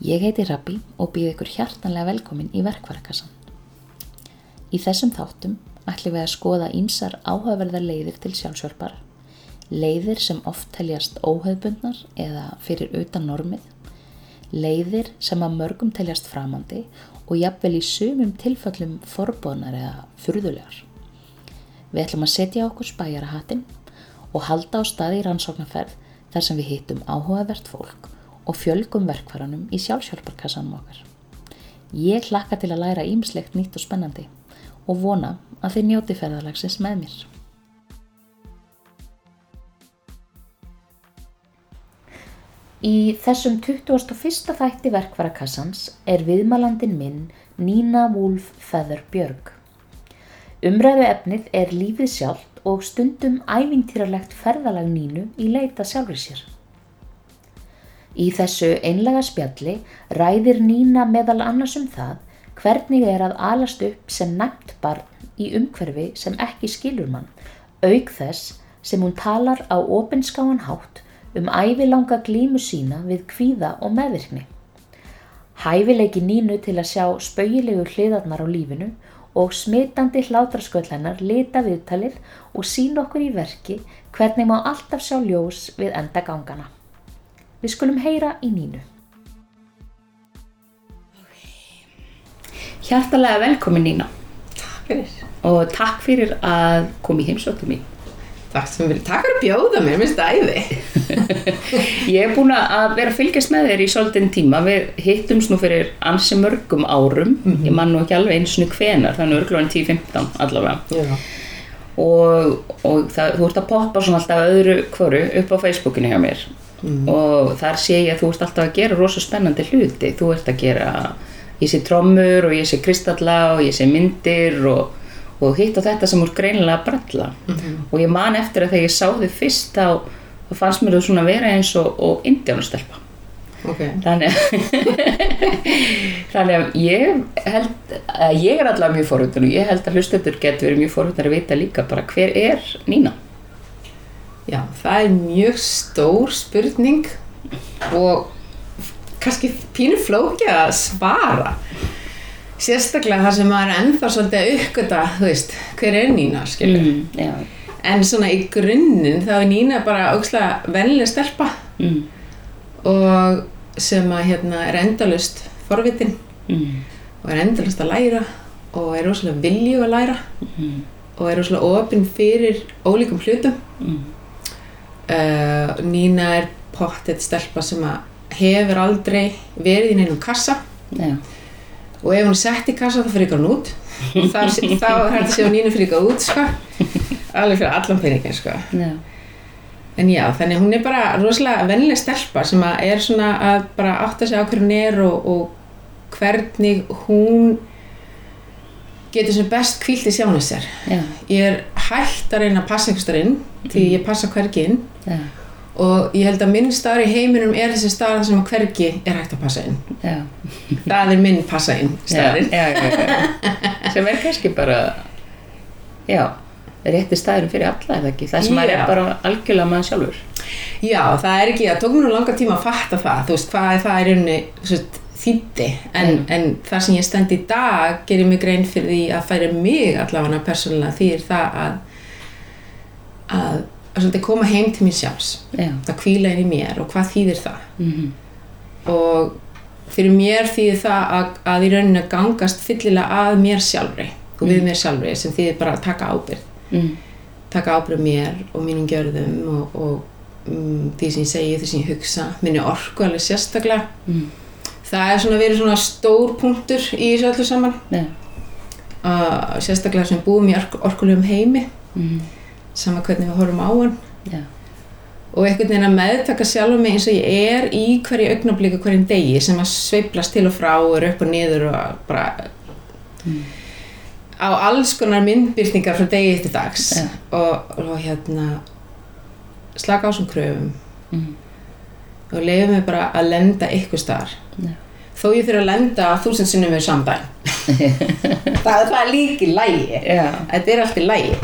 Ég heiti Rabbi og býð ykkur hjartanlega velkomin í verkvarakassan. Í þessum þáttum ætlum við að skoða ímsar áhugaverðar leiðir til sjálfsjálfar, leiðir sem oft teljast óhauðbundnar eða fyrir utan normið, leiðir sem að mörgum teljast framandi og jafnvel í sumum tilfellum forbóðnar eða furðulegar. Við ætlum að setja okkur spæjara hattinn og halda á staði í rannsóknarferð þar sem við hittum áhugavert fólk og fjölgum verkvaranum í sjálfsjálfarkassanum okkar. Ég hlakka til að læra ímslegt nýtt og spennandi og vona að þið njóti ferðalagsins með mér. Í þessum 21. þætti verkvarakassans er viðmalandin minn Nína Wulf Feather Björg. Umræðu efnið er lífið sjálft og stundum ævintýralegt ferðalag Nínu í leita sjálfur sér. Í þessu einlega spjalli ræðir Nína meðal annars um það hvernig er að alast upp sem næmt barn í umhverfi sem ekki skilur mann, auk þess sem hún talar á opinskáan hátt um ævilanga glímu sína við kvíða og meðvirkni. Hæfileiki Nínu til að sjá spauilegu hliðarnar á lífinu og smitandi hlátrasköll hennar lita viðtalir og sín okkur í verki hvernig má alltaf sjá ljós við enda gangana. Við skulum heyra í Nínu. Hjartalega velkomin Nína Takk fyrir. og takk fyrir að koma í heimsóttu mín. Takk sem vilja. Takk fyrir að bjóða mér, minnst það æði. Ég er búin að vera að fylgjast með þér í svolítinn tíma. Við hittumst nú fyrir ansi mörgum árum. Ég man nú ekki alveg eins og hvenar, þannig örgláðin 10-15 allavega. Já. Og, og það, þú ert að poppa svona alltaf öðru hvoru upp á Facebookinu hjá mér. Og þar sé ég að þú ert alltaf að gera rosa spennandi hluti. Þú ert að gera, ég sé trommur og ég sé kristalla og ég sé myndir og, og hitt og þetta sem úr greinilega að bralla. Og ég man eftir að þegar ég sá þig fyrst þá, fannst mér þú svona vera eins og, og indjánustelpa. Ok. Þannig að, þannig að ég held, að ég er allavega mjög forhundin og ég held að hlustendur getur verið mjög forhundin að vita líka bara hver er Nína? Já, það er mjög stór spurning og kannski pínu flóki að svara. Sérstaklega þar sem maður er ennþá svolítið að uppgöta, þú veist, hver er Nína, skilur. Mm, En svona í grunninn þá er Nína bara ógslag vennileg stelpa. Mm, og sem að hérna er endalust forvitin. Mm, og er endalust að læra. Og er rosalega vilju að læra. Mm, og er rosalega opinn fyrir ólíkum hlutum. Uh, Nína er pottet stelpa sem hefur aldrei verið í neinum kassa já, og ef hún er sett í kassa þá fyrir hún út og þá, að sjá Nínu fyrir út sko. alveg fyrir allan peningin sko. já, en já, þannig að hún er bara rosalega vennileg stelpa sem að er svona að bara átta sig á hverju hún er og, og hvernig hún getur sem best kvílt í sjánu sér. Já, ég er hægt að reyna að passa einhver staðar inn því ég passa hvergi inn. Já, og ég held að minn staðar í heiminum er þessi staðar sem að hvergi er hægt að passa inn. Já, það er minn passa inn já. sem er kannski bara, já, rétti staðurinn fyrir alla eða ekki, það sem maður er bara algjörlega maður sjálfur. já, það er ekki, það tók mér nú langa tíma að fatta það þú veist, hvað er það í rauninni þú veist, þýtti, en, Mm. en það sem ég stend í dag gerir mig grein fyrir því að færi mig allavega persónulega því er það að að, að svolítið koma heim til mér sjálfs. Já, að kvíla inn í mér og hvað þýðir það? Mhm, og fyrir mér þýðir það að, að í rauninni að gangast fyllilega að mér sjálfri og við mér sjálfri sem þýðir bara að taka ábyrgð. Mm, taka ábyrgð á mér og mínum gjörðum og, og um, því sem ég segi, því sem ég hugsa minni orku alveg sérstaklega. Mm, það er svona verið svona stór punktur í þessu öllu saman. Já, uh, sérstaklega sem búum í ork orkulegum heimi. Mm, sama hvernig við horfum á hann. Já, og einhvern veginn að meðtaka sjálfum mig eins og ég er í hverju augnablíku hverjum degi sem að sveiplast til og frá og er upp og niður og bara á alls konar myndbyrtingar frá degi eftir dags. Já. og, og hérna slaka á þessum kröfum. Mm, og leiði mig bara að lenda ykkur staðar. Já, þó ég fyrir að lenda þúsund sinnum við samdæn það, það er líki lægi já. þetta er allt í lægi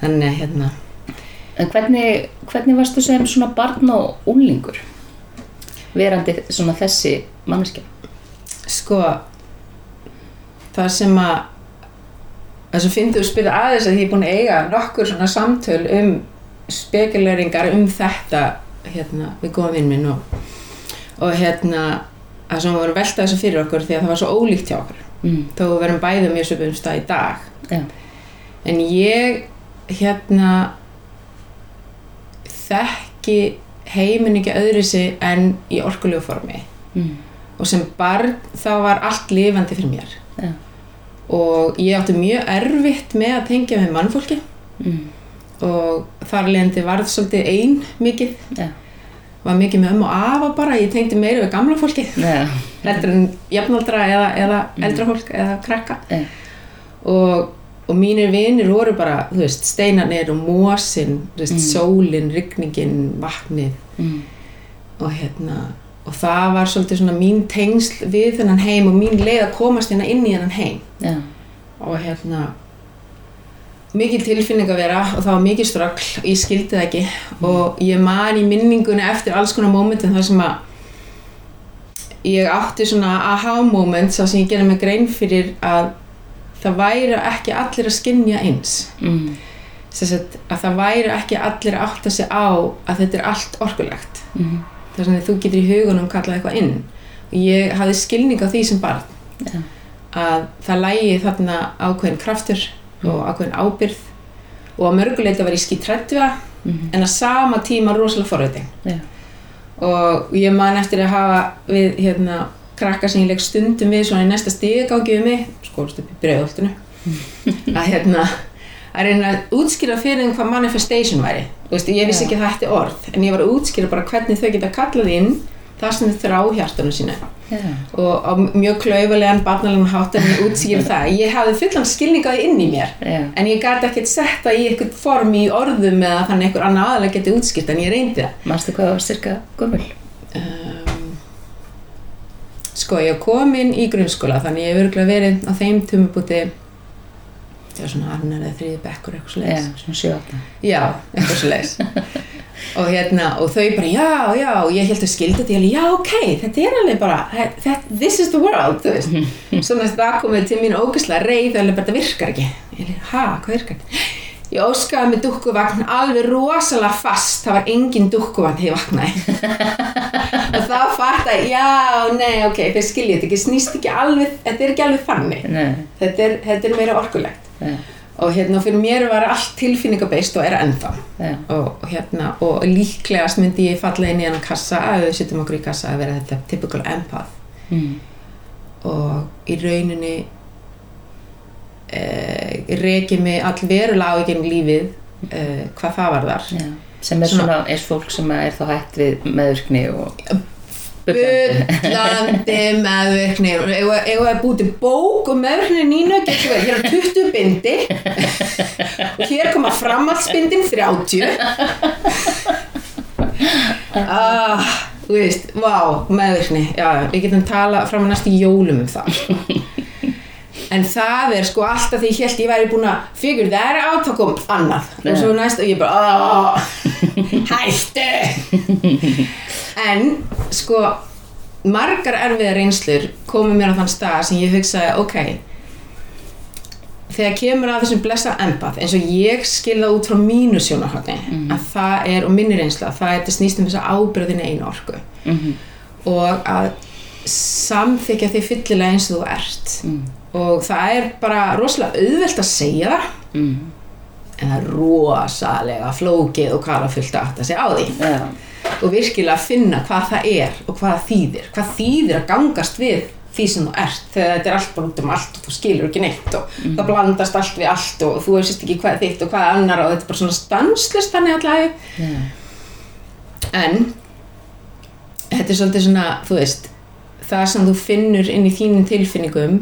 þannig að hérna. En hvernig, hvernig varstu sem svona barn og úlingur? verandi svona þessi manneskja? Sko það sem að það sem finnst þú spyrja aðeins að ég er búin að eiga nokkur svona samtöl um spekuleringar um þetta hérna við góða vinn minn og, og hérna sem við vorum að velta þessu fyrir okkur því að það var svo ólíkt hjá okkur mm. þó við verum bæði mjög svipum stað í dag Já, en ég hérna þekki heiminn ekki öðru sig en í orkulegu formi mm. og sem barn þá var allt lifandi fyrir mér Já. og ég átti mjög erfitt með að tengja með mannfólki Mm. Og þar leðandi varð svolítið ein mikið Já. var mikið með ömmu og afa bara ég tengdi meira við gamla fólki Já. heldur en jafnaldra eða, eða eldra fólk eða krakka Já. og, og mínir vinir voru bara þú veist, steinarnir og mósin þú veist, sólin, rigningin, vatnið Mm. og hérna og það var svolítið svona mín tengsl við þennan heim og mín leið að komast hérna inn í þennan heim og hérna mikil tilfinning að vera og það var mikil ströggl, ég skildi það ekki og ég man í minningunni eftir alls konar mómentin þar sem að ég átti svona aha moments þar sem ég gerði mig grein fyrir að það væri ekki allir að skinja eins Mm. Sagt, að það væri ekki allir að átta sig á að þetta er allt orkulegt Mm. þar sem þú getur í hugunum kallað eitthvað inn og ég hafði skilning á því sem barn Já. að það lægi þarna ákveðin kraftur og ákveðin ábyrð og að mörguleita var ég skítrætt við það Mhm. en að sama tíma rosalega forveiting Já. og ég man eftir að hafa við hérna krakka sem ég leik stundum við svona í næsta stigagangi við mig skólst upp í breiðoltinu að hérna að reyna að útskýra fyrir þeim hvað manifestation væri. Veist, ég vissi ekki að þetta er orð en ég var að útskýra bara hvernig þau geta kallað inn það sem þau þrá hjartanum sínu Já. og á mjög klaufulegan en ég útskýra það ég hafði fullan skilning á því inn í mér Já. en ég gæti ekkert setta í eitthvað form í orðum eða þannig einhver annar aðalega geti útskýrt en ég reyndi það Manstu hvað það var cirka gömul? um, sko ég kom inn í grunnskóla þannig ég hef örgulega verið á þeim tumubúti já svona annar eða þriði bekkur eitthvað svo svona 7-8 já, eitthvað svo leis og hérna, og þau bara, já, já og ég held að skildi þetta, ég held, já, ok þetta er alveg bara, that, this is the world þú veist, svo næst það komið til mín það er alveg bara, þetta virkar ekki. Ég held, ha, hvað virkar ekki? Ég óskaði með dukkuvagn alveg rosalega fast, það var engin dukkuvagn þegar ég vaknaði. Og þá fatt að, já, nei, ok þeir skiljið þetta ekki, snýst ekki alveg þetta er ekki alveg Nei, þetta er, þetta er meira orkulegt. Já, og hérna fyrir mér var allt tilfinningabeist og er ennþá. Já, og, hérna og líklegast myndi ég falla inn í hennan kassa að við setjum okkur í kassa að vera þetta typical empath. Mm. og í rauninni eh, reki mig all verulega á í gegnum lífið eh, hvað það var þar já. Sem er Svona- svona eins fólk sem er þá hægt við meðvirkni og bullandi. meðvirkni ef það er búið til bók og meðvirkni nínu hér er 20 bindi. Og hér koma framhaldsbindin 30 ah, þú veist, vá, meðvirkni já, við getum tala fram að næstu jólum um það en það er sko alltaf því ég held ég væri búin að figure that out þá kom annað. Og svo næst og ég bara "Ah, hættu. En sko margar erfiðar reynslur komu mér á þann stað sem ég hugsaði ok þegar kemur að þessum blessa empath eins og ég skilða út frá mínu sjónarhóttni að það er, og minni reynsla það er þetta snýst um þess að ábyrðin einu orku. Mhm. og að samþykja þig fyllilega eins og þú ert. Mm. Og það er bara rosalega auðvelt að segja það. Mm. en það er rosalega flókið og hvað er fullt að átta sig á því. Já, og virkilega finna hvað það er og hvað það þýðir. Hvað þýðir að gangast við því sem þú ert. Þegar þetta er allt bara út um allt og þú skilur ekki neitt og það blandast allt við allt og þú veist ekki hvað þitt og hvað annar og þetta er bara svona stanslist þannig allavega já, en þetta er svolítið svona, þú veist það sem þú finnur inn í þínum tilfinningum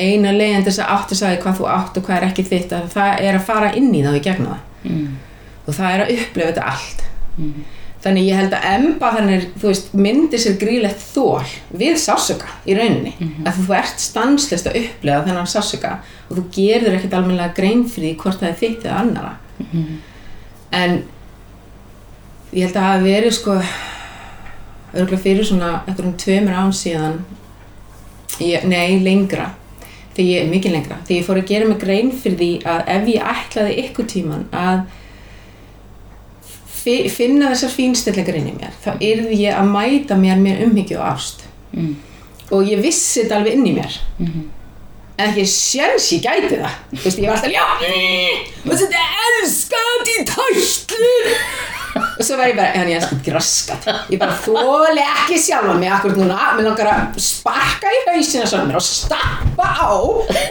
eina leiðin til þess að átt að sagði hvað þú átt og hvað er ekki þitt að það er að fara inn í og í gegnum það. Mm. og það er að upplifa þetta allt. Mm. þannig ég held að emba þannig, veist, myndir sér grílegt þól við sásöka í rauninni. Að þú ert stanslist að upplifa þennan sásöka og þú gerður ekkert almennilega grein fyrir hvort það er þitt eða annara en ég held að það hafi verið sko örgulega fyrir svona einhverjum tveimur án síðan ég, nei, lengra þegar ég, mikið lengra, þegar ég fór að gera mig grein fyrir því að ef ég ætlaði ykkur tíman að fi, finna þessar fínstellingar inn í mér þá yrði ég að mæta mér með umhyggju og ást. Mm. og ég vissi þetta alveg inn í mér. Mhm. en ekki sjens ég gæti það. Þú veist, ég var alltaf, já og þetta elskat í tæstlur og svo var ég bara, en ég elskat ekki raskat ég bara þóli ekki sjálfa mig akkur núna, mér langar að sparka í hausina svona og stappa á.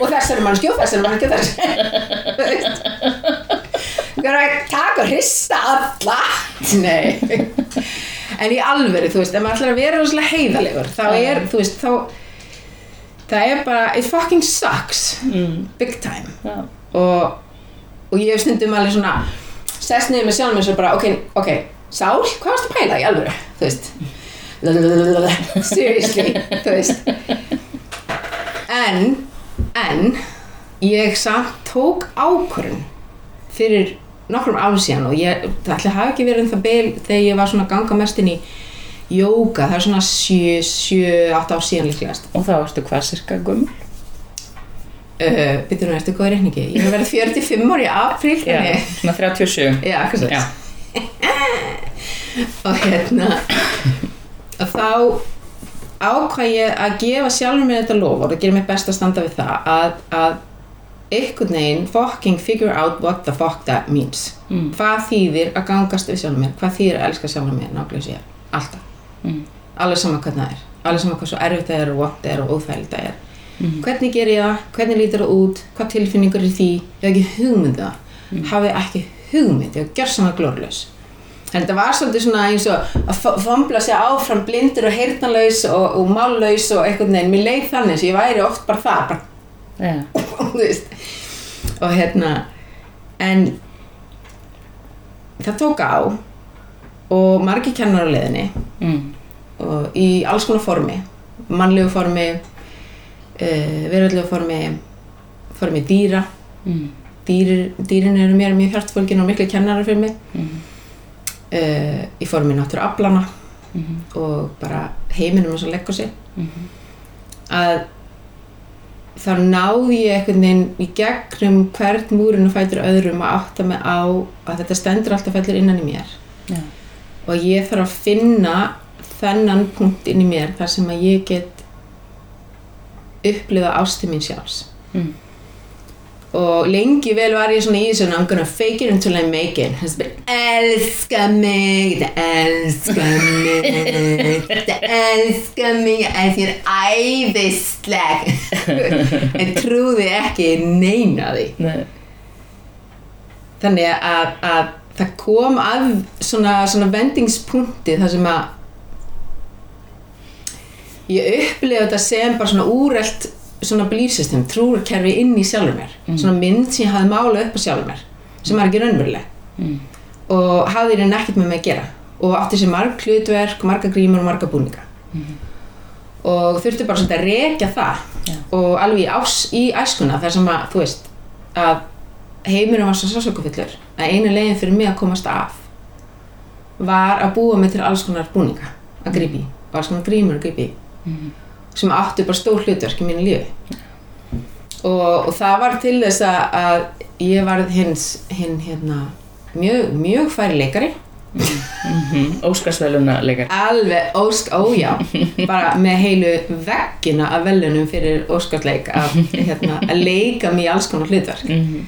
Og þessari mannskju og þessari mannskju og þessari þú veist. Er taka og hrista alla. Nei. En í alvöru, þú veist, ef maður ætlar að vera rosalega heiðalegur, þá er, þú veist, þá það er bara, it fucking sucks. Mm. big time. Já. og, og ég hef stundum alveg svona sest niður með sjálfum mér svo bara ok, ok, Sál, hvað varst að pæla í alvöru? Þú veist. Seriously, þú veist. En en ég samt tók ákvörðun fyrir nokkrum árum síðan og ég, það ætli hafi ekki verið um það bil þegar ég var svona að ganga mest inn í jóka, það er svona 7, 7, 8 ár síðan líklegast. Og þá ertu hvað cirka gumm? Uh, Býttu nú, ertu góð í reikningi? Ég hef verið 45 ári í apríl svona 37. Já, Já. Og hérna og þá ákvað ég að gefa sjálfur mér þetta lof og það gerir mér best að standa við það að, að einhvern veginn fucking figure out what the fuck that means Mm. hvað þýðir að gangast við sjálfur mér hvað þýðir að elska sjálfur mér nákvæmlega sér alltaf, Mm. alveg sama hvernig það er alveg sama hvað svo erfitt það er og vont það er og óþægilegt það er Mhm. hvernig ger ég það, hvernig lítur það út? Hvað tilfinningur er því, ég hef ekki hugmynd um það. Mm. hafði ekki hugmynd. Ég hef gjörð sama glórlaus en þetta var svolítið svona eins og að f- fambla sig áfram blindur og heyrnalaus og, og mállaus og einhvern veginn, mér leið þannig svo ég væri oft bara það bara, þú veist. Og hérna en það tók á og margir kennar á leiðinni Mm. og í alls konar formi mannlegu formi uh, veröldlegu formi formi dýra Mm. Dýrir, dýrin eru mér mjög hjartfólkin og miklu kennarar fyrir mig Mm. uh, í formi náttúru aflana Mm. og bara heiminum eins og leggur sig Mm. að þá náði ég einhvern veginn í gegnum hvern múrin og fætur öðrum að átta mig á að þetta stendur alltaf fellir innan í mér Já. og ég þarf að finna þennan punkt inn í mér þar sem að ég get upplifa ásti mín sjálfs. Mm. og lengi vel var ég svona í þessu I'm gonna fake it until I make it. Þess að elska mig þetta elska mig þetta elska mig. En þér æðisleg en trúði ekki neina því. Nei. þannig að, að það kom að svona, svona vendingspunkti þar sem að ég upplifa þetta sem bara svona úrelt svona belief system, trúarkerfi inn í sjálfur mér. Svona mynd sem ég hafði málað upp á sjálfur mér sem var ekki raunveruleg. Mm. og hafði hérna ekkert með mig að gera. Og átti sér marg hlutverk, marga grímur og marga búninga. Og þurfti bara svona að rekja það. Já. og alveg ás, í æskuna þar sem að, þú veist að heimurinn var svo sásökufullur að einu leiðin fyrir mig að komast af var að búa mig til alls konar búninga að grípi og alls konar grímur að grípi Mm. sem áttu bara stór hlutverk í mínu lífi og, og það var til þess að, að ég varð hins hinn hérna mjög, mjög færi leikari Mm. Óskarsveluna leikar. alveg ósk, ójá bara með heilu veggina af velunum fyrir óskarsleik að, hérna, að leika mig í alls konar hlutverk Mm.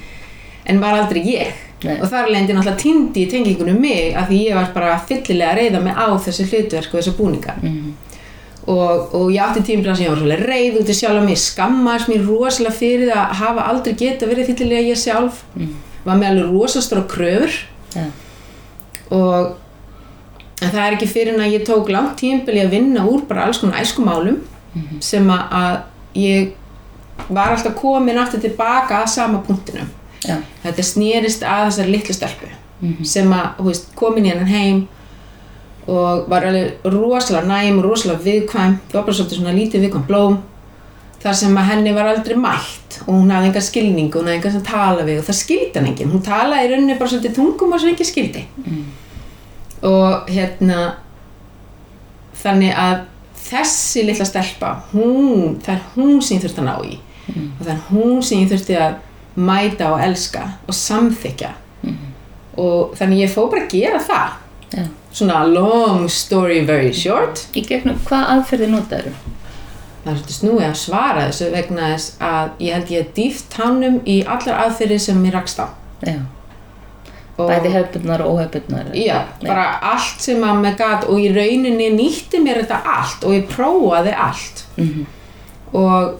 en var aldrei ég Nei. og þar lendi náttúrulega týndi í tengingunum mig af því ég var bara fyllilega að reyða mig á þessi hlutverk og þessi búninga Mm. Og, og ég átti tímbrað sem ég var svolítið reið út í sjálf mig, skammaðist mér rosalega fyrir það að hafa aldrei geta verið fyllilega ég sjálf Mm. var með alveg rosastóra kröfur Já. og en það er ekki fyrir en að ég tók langt tímbil í að vinna úr bara alls konar æskumálum sem að, að ég var alltaf komin aftur tilbaka að sama punktinum Já. þetta snerist að þessari litlu stelpu Mhm. sem að, veist, komin í hennan heim og var alveg rosalega næm og rosalega viðkvæm. Það var bara svolítið svona lítið viðkvæm blóm þar sem að henni var aldrei mætt og hún hafði enga skilningu, hún hafði enga sem tala við og það skildi hann enginn, hún talaði í rauninni bara svolítið tungum og sem enginn skildi. Mm. og hérna þannig að þessi litla stelpa hún, það er hún sem ég þurfti að ná í. Og það er hún sem ég þurfti að mæta og elska og samþykja og þannig ég fór bara að gera það. Já. Svona long story very short Í gegnum hvað aðferði notaður? það er svolítið snúið að svara þessu vegna þess að ég held ég dýft tánum í allar aðferðir sem mér rakst á Já. og Bæði hefbundnar og óhefbundnar. já, bara allt sem að með gat og í rauninni nýtti mér þetta allt og ég prófaði allt Mhm. og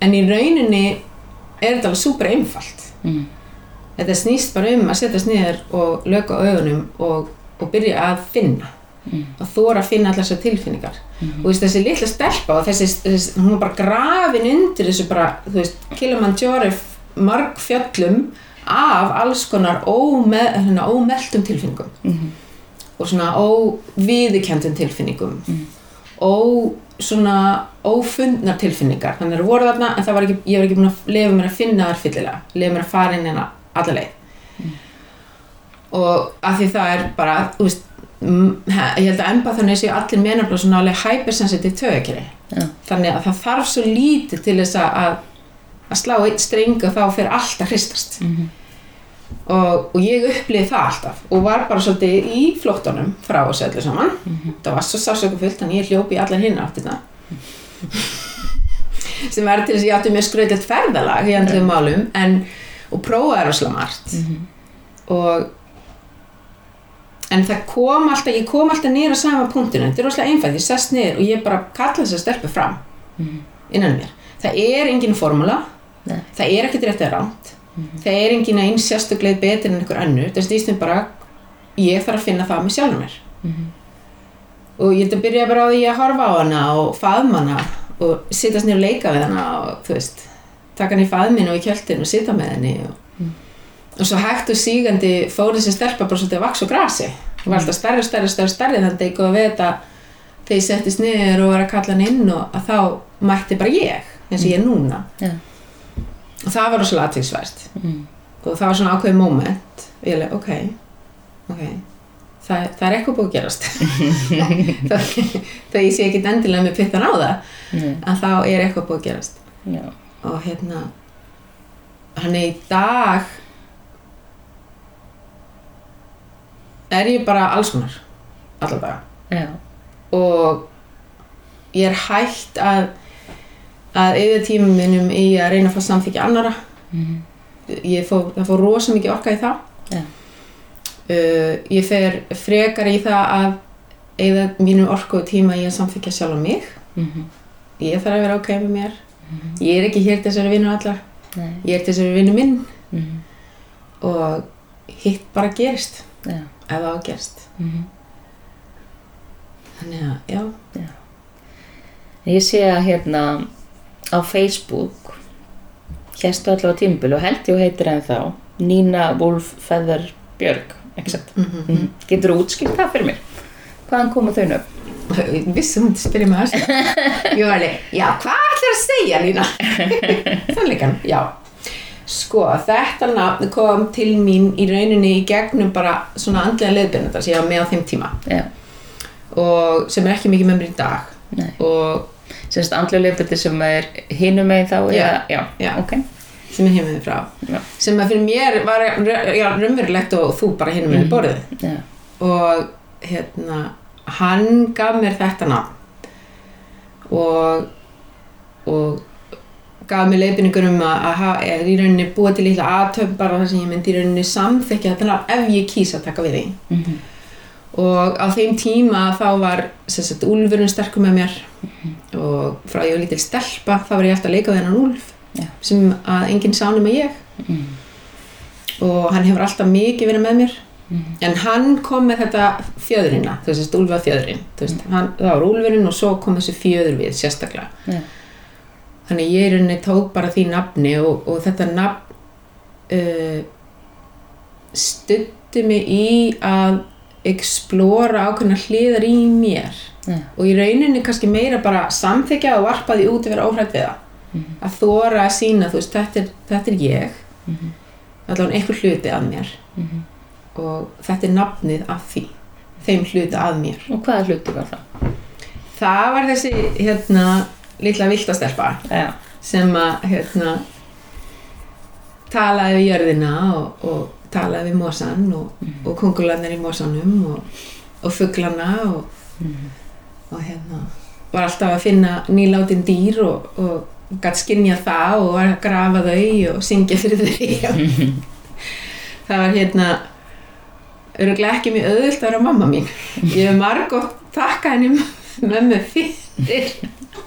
en í rauninni er þetta alveg super einfalt Mm. þetta snýst bara um að setjast niður og löka augunum og, og byrja að finna. Mm. að þóra að finna allar þessar tilfinningar. Og veist, þessi litla stelpa og þessi, þessi, hún var bara grafin undir þessu bara, þú veist, Kilimanjaro marg fjöllum af alls konar óme, hérna, ómeldum tilfinningum. Mhm. og svona óviðikendum tilfinningum. Ó svona ófundnar tilfinningar. Þannig að það voru þarna en það var ekki, ég var ekki búin að lefa mér að finna þar fyllilega. Lefa mér að fara inn hérna alla leið og að því það er bara veist, mm, ég held að emba þannig séu allir menafla svona alveg hypersensitive tögakeri Já. þannig að það þarf svo lítið til þess að að slá eitt streng og þá fyrir allt að hristast. Mhm. og, og ég upplýði það alltaf og var bara svolítið í flóttunum frá þessu öllu saman. Það var svo sásöku fullt þannig ég hljópi allar hinn áttir það sem verður til þess að ég átti mjög skrautlegt ferðalag í andlum málum en, og prófaði rosalega margt. Og en það kom alltaf, ég kom alltaf niður á sama punktinu, þetta er rosalega einfalt, ég sest niður og ég bara kalla þess að stelpu fram innan um mér, það er engin formúla, Nei. það er ekkert rétt eða ránt, það er engin einn sérstökleið betur en einhver önnur, það stýst um bara ég þarf að finna það með sjálfum mér. Og ég held að byrja bara á því að horfa á hana og faðma hana og sittast niður og leika við hana og þú veist, taka hana í faðminu og í kjöldinu og sitta með henni og, og svo hægt og sígandi fór þessi stelpa bara svolítið að vaks og grasi og var alltaf stærri, stærri, stærri, stærri þannig að ég góði að vita þegar ég settist niður og var að kalla hann inn og að þá mætti bara ég eins og ég er núna Já. og það var rosalega aðtilsvært Mm. og það var svona ákveðið moment og ég leið, ok, ok það, það er eitthvað búið að gerast það, það ég sé ekki endilega með pittan á það Nei. en þá er eitthvað búið að gerast Já. og hérna hann er í dag er ég bara alls konar allar daga Já. og ég er hægt að að eða tímum minnum í að reyna að fá samþykja annara ég fór, það fór rosa mikið orka í það Já. uh, ég fer frekar í það að eða mínum orku og tíma í að samþykja sjálf mig Mhm. ég þarf að vera ok með mér ég er ekki hér til þessari vinnu allar Nei. ég er til þessari vinnu minn Mhm. og hitt bara gerist Já. Ef það að gerst Mhm. þannig að já, Ég sé að hérna á Facebook hérstu allavega tímabil og held ég heitir en þá Nína Wolf Feather Björg mm Mm -hmm. Getur þú útskipt það fyrir mér? Hvaðan koma þau nöfn? Að spyrja mig þessu ég var alveg, já, hvað ætlar að segja Lína? Sannleikan, já sko, þetta nafn kom til mín í rauninni í gegnum bara svona andlega leiðbyrnandar sem ég var með á þeim tíma. Já, og sem er ekki mikið með mér í dag. Nei. Og Semst andlega leifbætti sem er hinum megin þá Já, já, já. ok. Sem er heimið frá. Já. sem að fyrir mér var raunverulegt og þú bara hinum með borðið. Já, og hérna hann gaf mér þetta nafn. Og og gaf mér leiðbynningur um að, að eða í rauninni búa til lítla aðtöfn bara þar sem ég myndi í rauninni samþykja þetta nafn ef ég kýsa að taka við því Mhm. og á þeim tíma þá var sagt úlfurinn sterkur með mér og frá ég var lítil stelpa þá var ég alltaf að leika við hennan úlf Já. sem að enginn sá nema ég Mhm. og hann hefur alltaf mikið verið með mér Mhm. en hann kom með þetta fjöðrina þú veist, úlfa fjöðrin þú veist, hann, það var úlfurinn og svo kom þessi fjöður við sérstaklega Já. Þannig að ég í rauninni tók bara því nafni og, og þetta nafn uh, stutti mig í að explora ákveðna hliðar í mér Já. og í rauninni kannski meira bara samþykja og varpa því út að vera óhrætt við það Mhm. að þóra að sína, þú veist, þetta er, þetta er ég Mhm. allavega einhver hluti af mér Mhm. og þetta er nafnið af því þeim hluti af mér Og hvaða hluti var það? það var þessi hérna litla viltastelpa Já. sem að hérna talaði við jörðina og, og talaði við mosan og, og kongularnir í mosanum og, og fuglana og, og hérna var alltaf að finna nýlátin dýr og, og gætt skinja það og var að grafa þau og syngja fyrir þau. Það var hérna öruglega ekki mjög auðvilt að vera mamma mín. Ég hef margótt þakka henni mömmu fyrir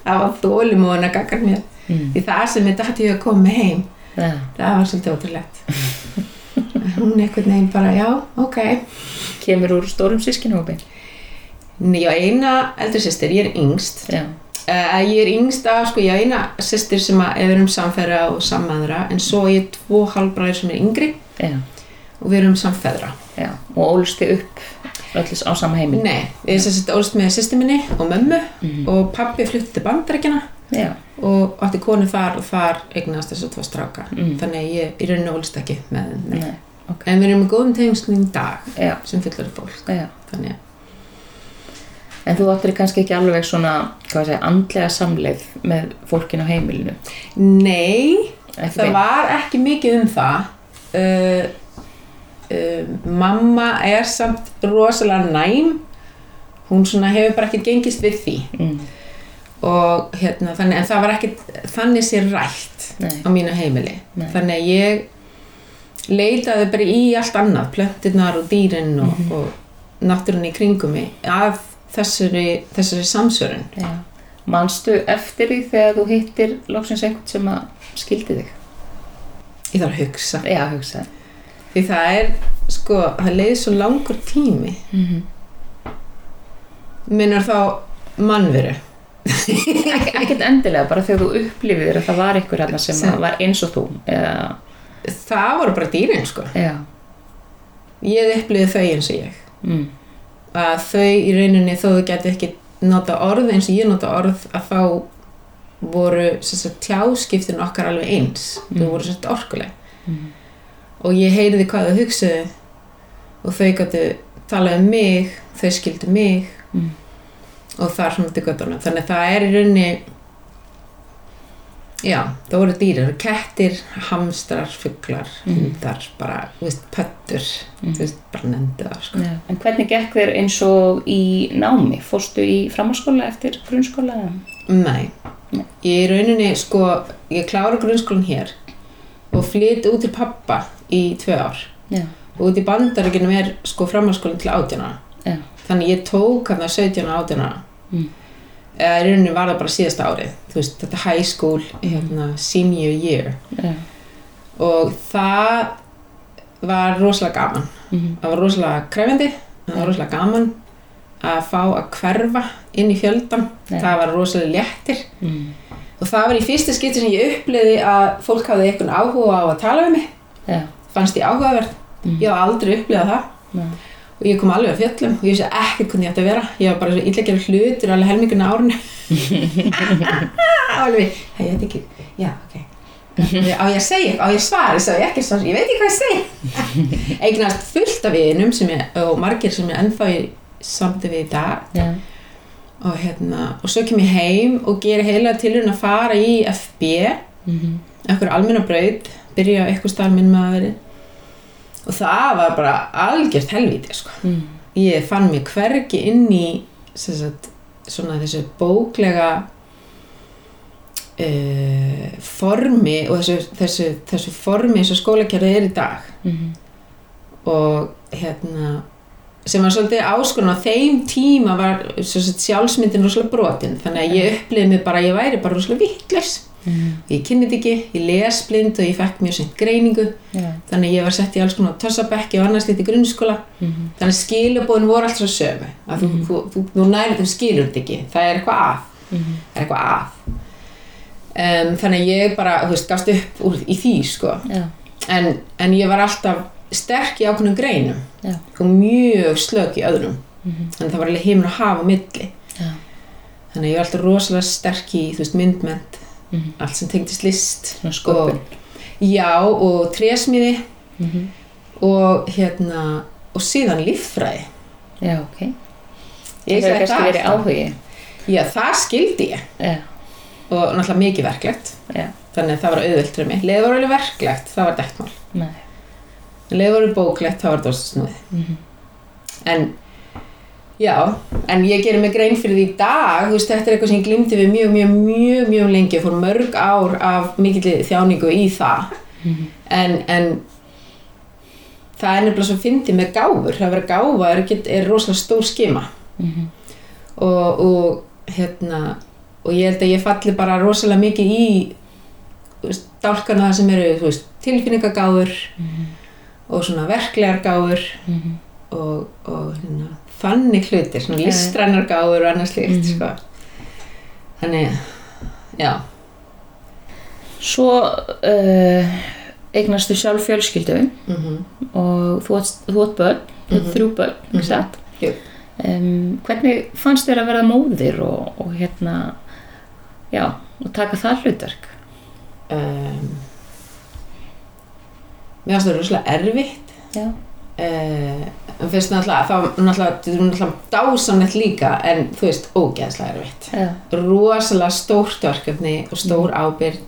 það var þólum og hann að gagga mér Mm. því það sem ég að koma heim Já. það var svolítið ótrúlegt hún einhvern veginn bara já, ok Kemur úr stórum sískinhópi. ég á eina eldri sýstir, ég er yngst Já. uh, ég er yngst af, sko, ég á eina sýstir sem að við erum samfæra og sammæðra en svo er ég tvo halvbræður sem er yngri Já. og við erum samfæðra Já. Og ólsti upp öllis á sama heimil. nei, erum sérst ólst með sýstir minni og mömmu Mhm. og pappi flutti til bandarækjana Já. og átti konu þar og þar eignast þessu tvo stráka Mm. þannig að ég í rauninu ólst ekki með þeim, nei. Nei. Ok. en við erum með góðum í dag Já. sem fyllir fólk Já. þannig að En þú áttir kannski ekki alveg svona, ég segja, andlega samleið með fólkin á heimilinu. Nei, Ekki það beint. var ekki mikið um það. Uh, uh, mamma er samt rosalega næm. Hún svona hefur bara ekki gengist við því. Mm. Og hérna, þannig, en það var ekki þannig sér rætt Nei. á mínu heimili. Nei. Þannig að ég leitaði bara í allt annað, plöntirnar og dýrin og, Mhm. og náttúrunni í kringum mig af þessari, þessari samsörun. Já. Manstu eftir því þegar þú hittir loksins einhvern sem að skildi þig? Ég þarf að hugsa. Já, hugsaði. Því það er, sko, það leiði svo langur tími. Mm -hmm. Minnar þá mannveru. Ek, ekkert endilega, bara þegar þú upplifir að það var einhver hérna sem að var eins og þú. Eða, Það voru bara dýrin, sko. já. Ég upplifði þau eins og ég. Mm. Að þau í rauninni, þó þau geti ekki nota orð eins og ég nota orð, að þá voru tjáskiptin okkar alveg eins. Þau Mm. voru svolítið orkuleg. Mm. Og ég heyrði hvað þau hugsaðu og þau gætu talað um mig, þau skildu mig Mm. og það er svona til göttunum. Þannig að það er í rauninni Já, það voru dýrir, kettir, hamstrar, fuglar, Mhm. hundar, bara, þú veist, pöttur, Mhm. þú veist, bara nefndi það, sko. Já. En hvernig gekk þér eins og í námi? Fórstu í framhalskóla eftir grunnskóla? Nei. Nei. Ég í rauninni, sko, ég klára grunnskólan hér og flytti út til pappa í tvö ár. Já. Og út í bandaríkjunum er, sko, framhalskólan til átjana. Þannig ég tók hann að 17 og átjana. Mm. Eða í rauninni var það bara síðasta árið. Þú veist, þetta high school, hérna, senior year. Já. Og það var rosalega gaman. Mm. það var rosalega krefindi það var rosalega gaman að fá að hverfa inn í fjöldan Já. það var rosalega léttir Mm. Og það var í fyrsta skipti sem ég uppliði að fólk hafði eitthvað áhuga á að tala við mig. Já. fannst ég áhugaverð. Mm. ég haf aldrei upplifað það. Nei. og ég kom alveg að fjöllum. Og ég vissi ekkert hvernig ég ætti að vera. Ég var bara gera hlutur alveg helminguna árinu. Alveg, hei, ég veit ekki. Já, ok. Á ég að segja, á ég að svara, ég ekki svara ég veit ekki hvað ég segja eignast fullt af ég, og margir sem ég ennþá samti við í dag. Já. Og hérna, og svo kem ég heim og gera heila tilhörun að fara í FB Mm. einhver almenna braut byrja á eitthvað starf minn með að veri og það var bara algjört helvíti sko. Mm. ég fann mig hvergi inn í sagt, svona þessu bóklega uh, formi og þessu, þessu, þessu formi eins og skólakerfið er í dag Mm. og hérna sem var svolítið áskorun á þeim tíma var sagt, sjálfsmyndin rosalega brotin þannig að ég upplifði mig bara að ég væri bara rosalega vittlaus Mm. ég kynni þetta ekki, ég les blind og ég fekk mjög seint greiningu Já. þannig að ég var sett í alls konar tossabekki og annars lítið í grunnskóla Mm. þannig að skilabóðin voru alltaf sömu að þú, Mhm. þú, þú, þú nærið, þú skilur þetta ekki það er eitthvað að, Mm. það er eitthvað að um, þannig að ég bara, þú veist, gafst upp úr, í því sko Já. en, en ég var alltaf sterk í ákveðnum greinum Já. og mjög slök í öðrum Mm. þannig að það var alveg heimur að hafa milli Já. þannig að ég var alltaf rosalega sterk í veist, myndment, Mm. allt sem tengdist list sköpun. já, og trésmiði Mm. og hérna og síðan líffræði Já, ok. Ég það hefur kannski verið áhugi. Já, það skildi ég Já, og náttúrulega mikið verklegt já, þannig að það var auðvelt fyrir mig leður alveg verklegt, það var dettmál nei. Leður voru bóklegt, það var dóst snúið. Mhm. en já, en ég gerir mig grein fyrir því í dag, þú veist, þetta er eitthvað sem ég glimti við mjög, mjög, mjög, mjög lengi fór mörg ár af mikill þjáningu í það. En, en það er nefnilega svo fyndið með gáfur. Það að vera gáfa er, er rosalega stór skima. Mhm. og, og hérna og ég held að ég falli bara rosalega mikið í veist, dálkana sem eru veist, tilfinningagáfur og svona verklegar gáfur Mhm. og, og hérna, þannig hlutir svona Já. listrænar gáfur og annars slíkt Mhm. sko. þannig já, Svo uh, eignastu sjálf fjölskyldu mm og þú átt, börn, Mhm. þrjú börn, Mhm. ekki satt? Jú. Um, hvernig fannst þér að verða móðir og, og hérna, já, og taka það hlutverk? um, mér finnst það rosalega erfitt Já. en finnst náttúrulega þá náttúrulega, dásamlegt líka en þú veist, ógeðslega erfitt Já. rosalega stórt verkefni og stór ábyrgð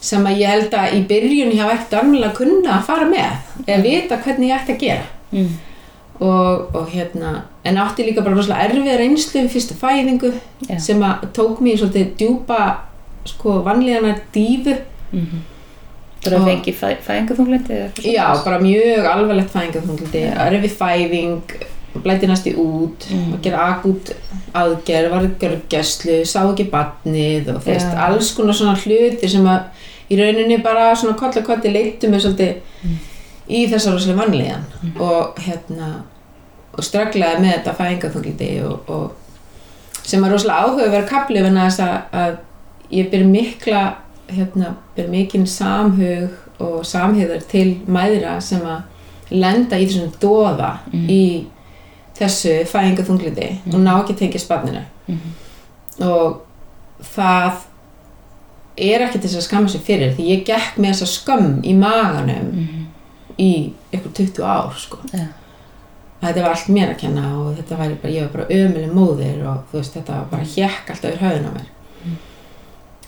sem að ég held að í byrjun ég hafa ekkert alveg kunna að fara með eða vita hvernig ég ætti að gera Mm. og, og hérna en átti líka bara rosalega erfið reynslu við fyrstu fæðingu Já. sem að tók mér svolítið djúpa sko vanlíðana dífu Mm -hmm. Það er að fengi fæ, eitthvað já, bara mjög alvarlegt fæðingaþunglindi erfið fæðing blæti næsti út Mm. að gera akut aðgerð, var görgæslu sá ekki batnið og þú Já. alls konar svona hluti sem að í rauninni bara svona kolla kotti leittu mig svolítið Mm. í þessar rosalega vanlíðan og hérna og strögglaði með þetta fæðingaþunglindi og, og sem er rosalega áhuga að vera kapli vegna þess að, að ég byr mikla hérna, byr mikinn samhug og samhigðar til mæðra sem að lenda í þessum dóða Mm. í þessu fæðingaþunglindi Mm. og ná ekki tengja spanninu Mhm. og það er ekki þess að skamma sig fyrir því ég gekk með þessa skömm í maganum Mhm. í ykkur 20 ár sko. Já. þetta var allt mér að kenna og þetta var bara, ég var bara ömuleg móðir og veist, þetta var bara hjekk alltaf yfir höfðun á mér Mm.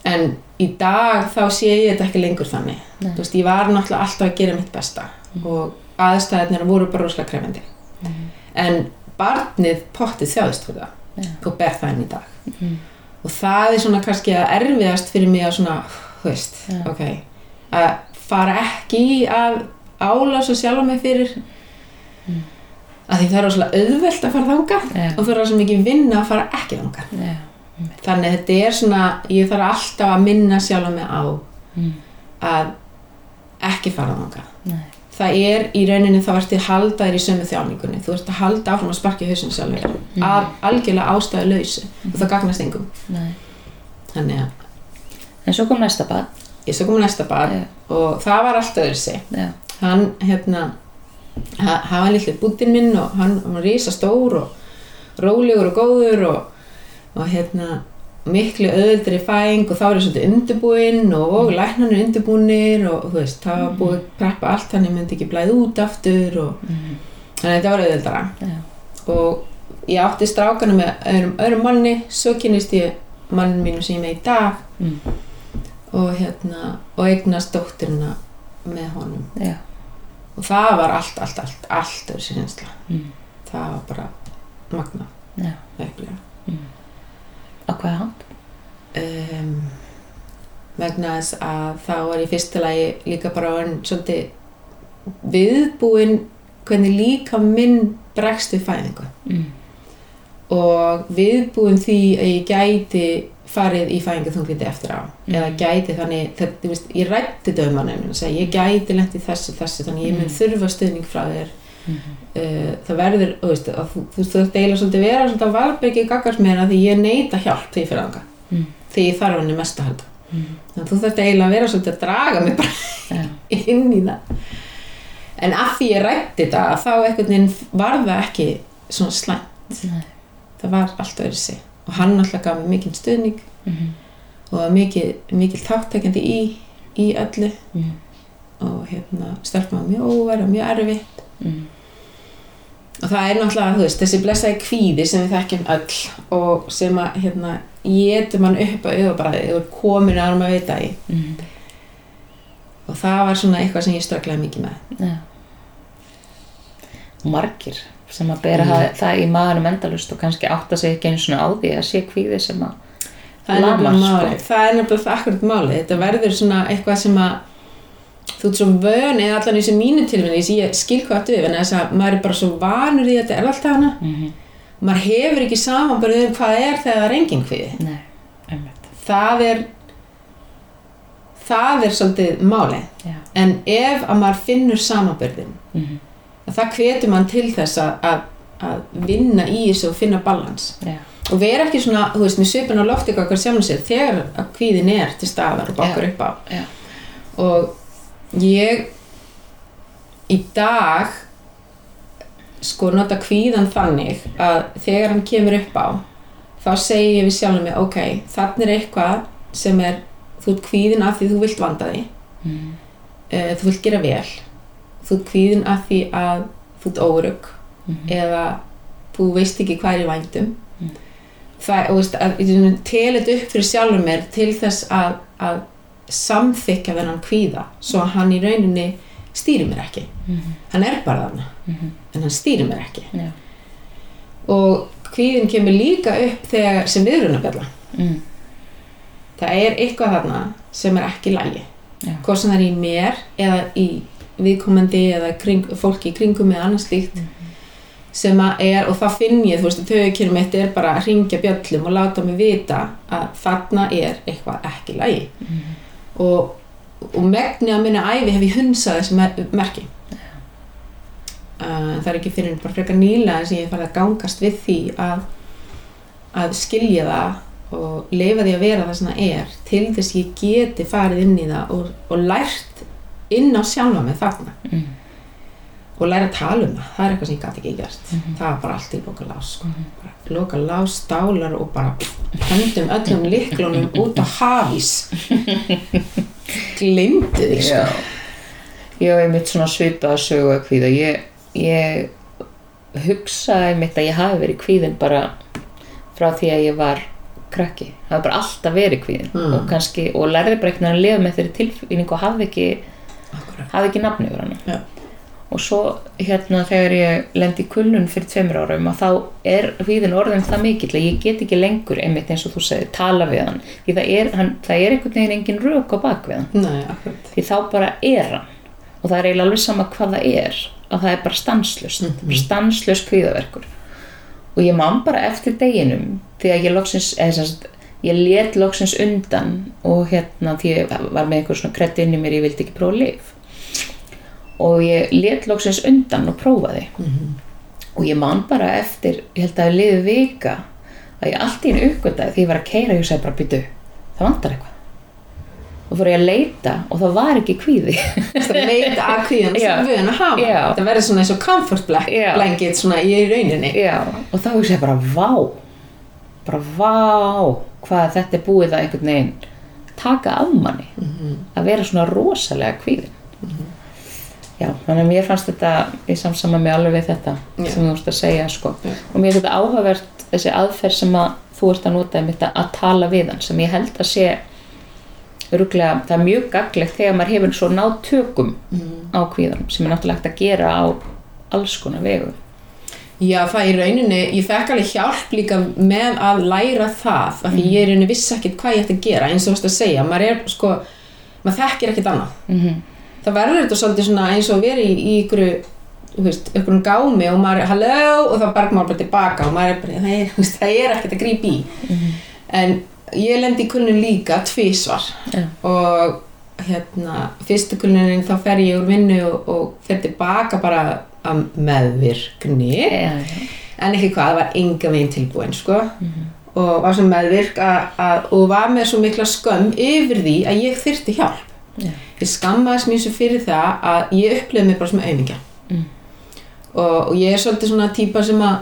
En í dag þá sé ég þetta ekki lengur þannig Nei. þú veist, ég var náttúrulega alltaf að gera mitt besta Mm. og aðstæðarnir voru bara rosalega krefandi Mhm. en barnið pottið þjáðist fyrir það Já. og ber það inn í dag Mhm. og það er svona kannski að erfiðast fyrir mig að svona, þú veist, Já. ok að fara ekki að álása sjálfa mig fyrir Mm. að því það er rosalega auðvelt að fara þangað Já. og það er rosalega mikið vinna að fara ekki þangað Já. Þannig að þetta er svona, ég þarf alltaf að minna sjálfa mig á Mm. að ekki fara Nei. það er í rauninni þá ertu að halda þér í sömu þjáningunni þú ert að halda áfram að sparka í hausinu sjálfur Mm. af algjörlega ástæðu lausu og það gagnast engum Nei. þannig að En svo kom næsta bad. ég svo kom næsta bad Já. og það var allt öðru sig Já. hann hérna ha- hann var lítið búttinn minn og hann var risa stór og rólegur og góður og, og hérna miklu öðuldri fæng og þá var ég svolítið undirbúinn og, og læknarnir undirbúnir og þú veist, það var búið að preppa allt þannig að ég myndi ekki blæða út aftur og Mm. þannig að þetta var auðvöldara Já. og ég átti strákana með öðrum, öðrum manni svo kynist ég mannin mínu sem ég er með í dag Mm. og hérna og eignast dóttirina með honum Já. og það var allt, allt, allt, allt öðru sér einsla Mm. það var bara magna Já. upplifa Á hvaða hand? um, vegna þess að þá var ég fyrst til að ég líka bara orðin svolítið viðbúin hvernig líka minn bregst við fæðingu Mm. og viðbúin því að ég gæti farið í fæðingaþunglindi eftir á Mm. eða gæti þannig, það, veist, ég rætti dömanum og segi, ég gæti lent í þessu, þessu þannig ég mun Mm. þurfa stuðning frá þér Mm. uh, það verður, þú veist, að þú, þú þurft eiginlega svolítið vera svolítið að valbyrgi gaggars mér að því ég neita hjálp því fyrir þanga Mm. því ég þarf henni mest að halda Mm. þannig að þú þurft eiginlega að vera svolítið að draga mig bara Já. inn í það en af því ég rætti þetta þá einhvern veginn var það ekki svona slæmt Nei. það var allt öðru sig og hann alltaf gaf mér mikið stuðning Mm. og var mikið, mikið þáttakandi í, í öllu og hérna stelpa var mjög óver og mjög erfitt Mm. og það er náttúrulega, veist, þessi blessaði kvíði sem við þekkjum öll og sem að, hérna, getur mann upp að auðvabræði og komin að maður veit að í mm. og það var svona eitthvað sem ég strögglaði mikið með Já. Margir sem að bera Mm. það, það í maðurum endalust og kannski átta sig ekki einu svona á því að sé kvíði sem að það er nefnilega sko. máli, það er nefnilega það akkurat máli þetta verður svona eitthvað sem að þú ert svo vön eða allan í þessu mínu tilfinni sem ég skil hvað áttu við en þess að maður er bara svo vanur í þetta er alltaf hana mm -hmm. maður hefur ekki samanbörðu um hvað er þegar það er engin kvíði Nei, einmitt það er það er svolítið máli Já. en ef að maður finnur samanbörðin mm -hmm. það hvetur mann til þess að, að, að vinna í þessu og finna balans Já, og vera ekki svona, þú veist, með svipin á lofti okkar sjálfum sér þegar að kvíðin er til staðar og bakkar Já. upp á og ég í dag sko nota kvíðan þannig að þegar hann kemur upp á þá segi ég við sjálfum mig ok, þannig er eitthvað sem er þú ert kvíðin af því þú vilt vanda því mm. uh, þú vilt gera vel þú ert kvíðin af því að þú ert órugg Mm eða þú veist ekki hvað er í vændum Mm. það, og veist, að ég telit upp fyrir sjálfur mér til þess að, að samþykja þennan kvíða svo að hann í rauninni stýri mér ekki -hmm. hann er bara þarna, Mm en hann stýri mér ekki Já. og kvíðin kemur líka upp þegar sem viðrunabjalla mm. það er eitthvað þarna sem er ekki lægi hvort sem það er í mér eða í viðkomandi eða kring, fólki í kringum eða annars slíkt sem að er, og það finn ég, þú veist, tögkjörum mitt er bara að ringja bjöllum og láta mig vita að þarna er eitthvað ekki lægi Mm. Og, og megni að minna æfi hef ég hunsað þessi mer merki uh, það er ekki fyrir bara frekar nýlega sem ég er farið að gangast við því að, að skilja það og leifa því að vera það það er til þess ég geti farið inn í það og, og lært inn á sjálfa mig þarna Mm. Og læra að tala um það, það er eitthvað sem ég gæti ekki gert Mhm. það var bara allt í loka lás sko. bara loka lás, stálar og bara hendum öllum liklunum út á hafís glimtu því sko. Ég hef einmitt svona svipað að sögu að kvíða. Ég, ég hugsaði einmitt að ég hafi verið kvíðin bara frá því að ég var krakki. Það var bara alltaf verið kvíðin Mm. og kannski, og lærði bara veginn að lifa með þeirri tilfinningu og hafði ekki, Akkúrat. hafði ekki nafni yfir hana. Já. Og svo hérna þegar ég lendi í kulnun fyrir tveimur árum að þá er kvíðin orðin það mikill að ég get ekki lengur einmitt eins og þú segir, tala við hann. Því það er, hann, það er einhvern veginn engin rök á bakvið hann. Nei, því þá bara er hann. Og það er eiginlega alveg sama hvað það er að það er bara stanslust Mhm. bara stanslust kvíðaverkur og ég man bara eftir deginum því að ég loksins eða ég let loksins undan og hérna því ég var með eitthvað svona kredd inn í mér ég vildi ekki prófa lif og ég let loksins undan og prófaði. Mhm. og ég man bara eftir ég held að það liði vika að ég allt í einu uppgöndaði því ég var að keira og ég segi bara býtu, það vantar eitthvað. Og fór ég að leita og það var ekki kvíði. Það leita að kvíðan sem við hann að hafa. Já. það verður svona eins og comfort blanket svona í rauninni. Já, og þá hugsa ég bara vá bara vá hvað þetta er búið að einhvern veginn taka af manni. Mhm. að vera svona rosalega kvíðin Já, þannig að mér fannst þetta ég samsama mig alveg við þetta Já. sem þú veist að segja sko og mér finnst þetta áhugavert þessi aðferð sem að þú ert að nota að, að tala við hann sem ég held að sé öruglega, það er mjög gaglegt þegar maður hefur svo náð tökum Mhm. á kvíðanum sem er náttúrulega hægt að gera á alls konar vegu Já, það í rauninni, ég fekk alveg hjálp líka með að læra það af því ég í rauninni vissi ekkert hvað ég ætti að gera eins og þú veist að segja, maður er sko maður þekkir ekkert annað mm -hmm. Það verður þetta svolítið svona eins og vera í, í ykkur, ykkur gámi og maður er halló og þá berg maður bara tilbaka og maður er bara, það er, það er ekkert að grípa í en ég lendi í kulnun líka tvísvar Já. og hérna, fyrstu kulnunin þá fer ég úr vinnu og, og fer tilbaka bara að meðvirkni Já, já. en ekki hvað, það var enga veginn tilbúin sko. og var svo meðvirk að, að, og var með svo mikla skömm yfir því að ég þyrfti hjálp Já. ég skammaðist mér svo fyrir það að ég upplifði mig bara sem auðmingja Mm. og, og ég er svolítið svona típa sem að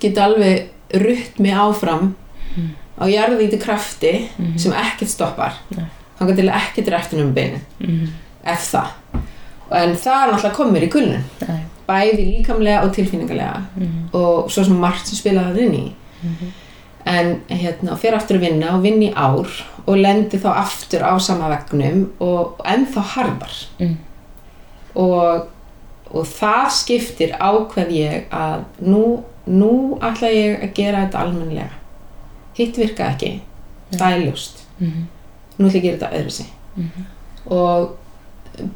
geta alveg rutt mig áfram Mm. á jarðvíti krafti Mhm. sem ekkert stoppar Nei. þannig til að ekkert er eftir um beinu Mm. ef það en það er náttúrulega komið mér í kulnun Nei. bæði líkamlega og tilfinningarlega og svo sem margt sem spilaði það inn í en hérna fer aftur að vinna og vinna í ár og lendi þá aftur á sama vegnum og ennþá harðar. Mm. og, og það skiptir ákveð ég að nú, nú ætla ég að gera þetta almennilega. Hitt virka ekki. Það er ljóst. Mhm. nú ætla ég að gera þetta öðru sig og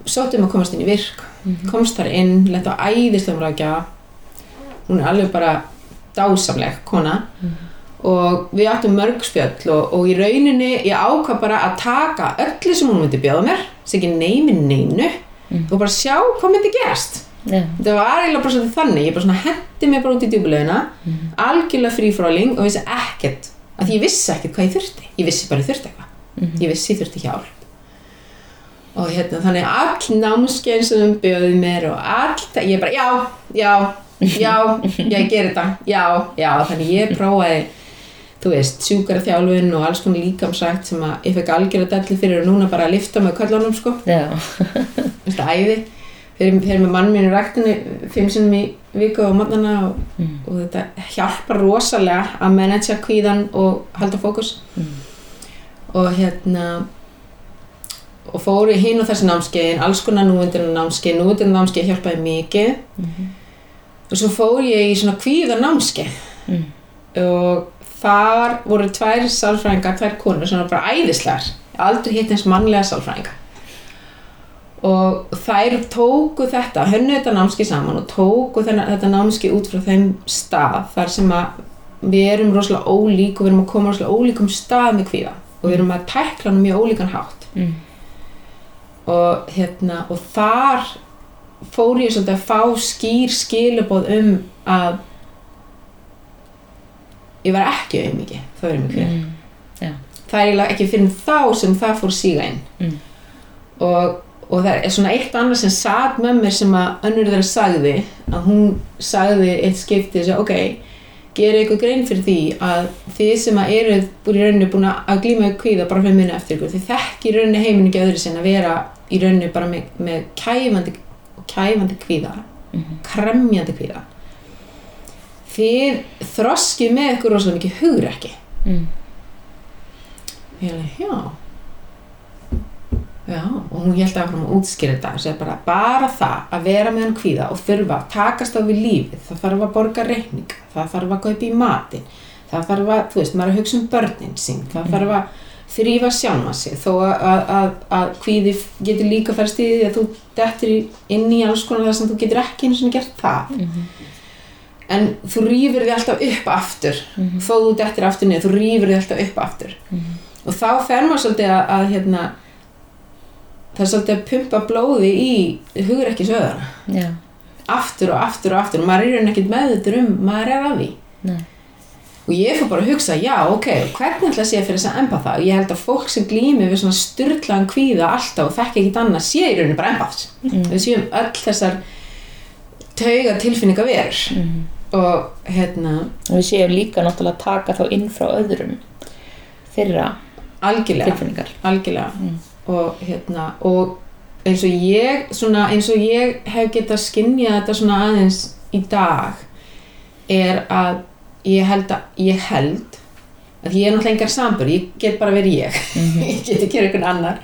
sóttum að komast inn í virk. Komst þar inn, lett á æðislegum ráðgjafa. Hún er alveg bara dásamleg kona og við áttum mörg spjöll og, og í rauninni ég ákvað bara að taka öllu sem hún myndi bjóða mér sem ekki neymi neinu og bara sjá hvað myndi gerast. Já. það var eiginlega bara svolítið þannig ég bara svona hendi mér bara út í djúbulegina algjörlega frífráling og vissi ekkert að ég vissi ekkert hvað ég þurfti. Ég vissi bara ég þurfti eitthvað. Ég vissi ég þurfti hjálp. Og hérna þannig all námskein sem hún bjöði mér og allt, ég bara já, já já, ég ger þetta já, já, þannig ég prófaði þú veist, sjúkara þjálfun og alls konar líkamsrækt sem að ég fekk algjörða delli fyrir og núna bara að lifta með köllunum sko. Já. Þetta æði. Fyrir, með mann mínu ræktinu fimm sinnum í viku á mótnana og, og þetta hjálpar rosalega að managea kvíðan og halda fókus. Og hérna og fóru hinn og þessi námskeiðin alls konar núvindina námskeið núvindina námskeið hjálpaði mikið. Og svo fór ég í svona kvíða námskeið Mm. og þar voru tvær sálfræðingar, tvær konur sem var bara æðislegar aldrei hitt eins mannlega sálfræðingar og þær tóku þetta hönnu þetta námski saman og tóku þetta námski út frá þeim stað þar sem að við erum rosalega ólík og við erum að koma rosalega ólíkum stað með kvíða. Og við erum að tækla hann mjög ólíkan hátt. Mm. og hérna og þar fór ég svolítið að fá skýr skilubóð um að ég var ekki auðmiki þá erum ég kvíða Mm. Já. það er ekki fyrir þá sem það fór að síga inn Mm. og, og það er svona eitt annað sem satt með mér sem að önnur þeirra sagði að hún sagði eitt skipti sem ok, gera eitthvað grein fyrir því að þið sem að eruð búin í rauninni búin að glíma við kvíða bara fyrir minna eftir ykkur, þið þekki í rauninni heiminn ekki öðru sinna að vera í rauninni bara með, með kæfandi, kæfandi kvíða kremjandi kvíða þið þroskið með ykkur rosalega mikið hugrekki. Mm. Ég er alveg, já. Já, og hún held að útskýra þetta. Og segja bara, bara það að vera með hann kvíða og þurfa að takast á við lífið. Það þarf að borga reikning, það þarf að kaupa í matinn, það þarf að þú veist, maður að hugsa um börnin sín. Það þarf að þrýfa sjálfa sig. Þó að, að, að, að kvíði getur líka færst í því að þú dettur í- inn í alls konar það sem þú getur ekki einu sinni gert það en þú rýfur því alltaf upp aftur. Þó þú dettir aftur niður, þú rýfur því alltaf upp aftur. Og þá fer maður svolítið að, að hérna, það er svolítið að pumpa blóði í hugur ekki söguna Já. aftur og aftur og aftur. Og maður er rauninni ekkert meðutur um maður er að því. Nei. og ég fór bara að hugsa, já ok hvernig ætla að sé fyrir þess að empatha? Og ég held að fólk sem glými við svona styrlaðan kvíða alltaf og þekki ekkert annað sé í rauninni bara empaths. Mm. við séum öll þessar tauga tilfinninga verur Mm. Og hérna Og við séum líka náttúrulega að taka þá inn frá öðrum þeirra algjörlega. tilfinningar. algjörlega. Mm. og hérna og eins og ég svona eins og ég hef getað skinnjað þetta svona aðeins í dag er að ég held að ég held að ég er náttúrulega engar sambur, ég get bara verið ég. Ég get ekki verið einhvern annar.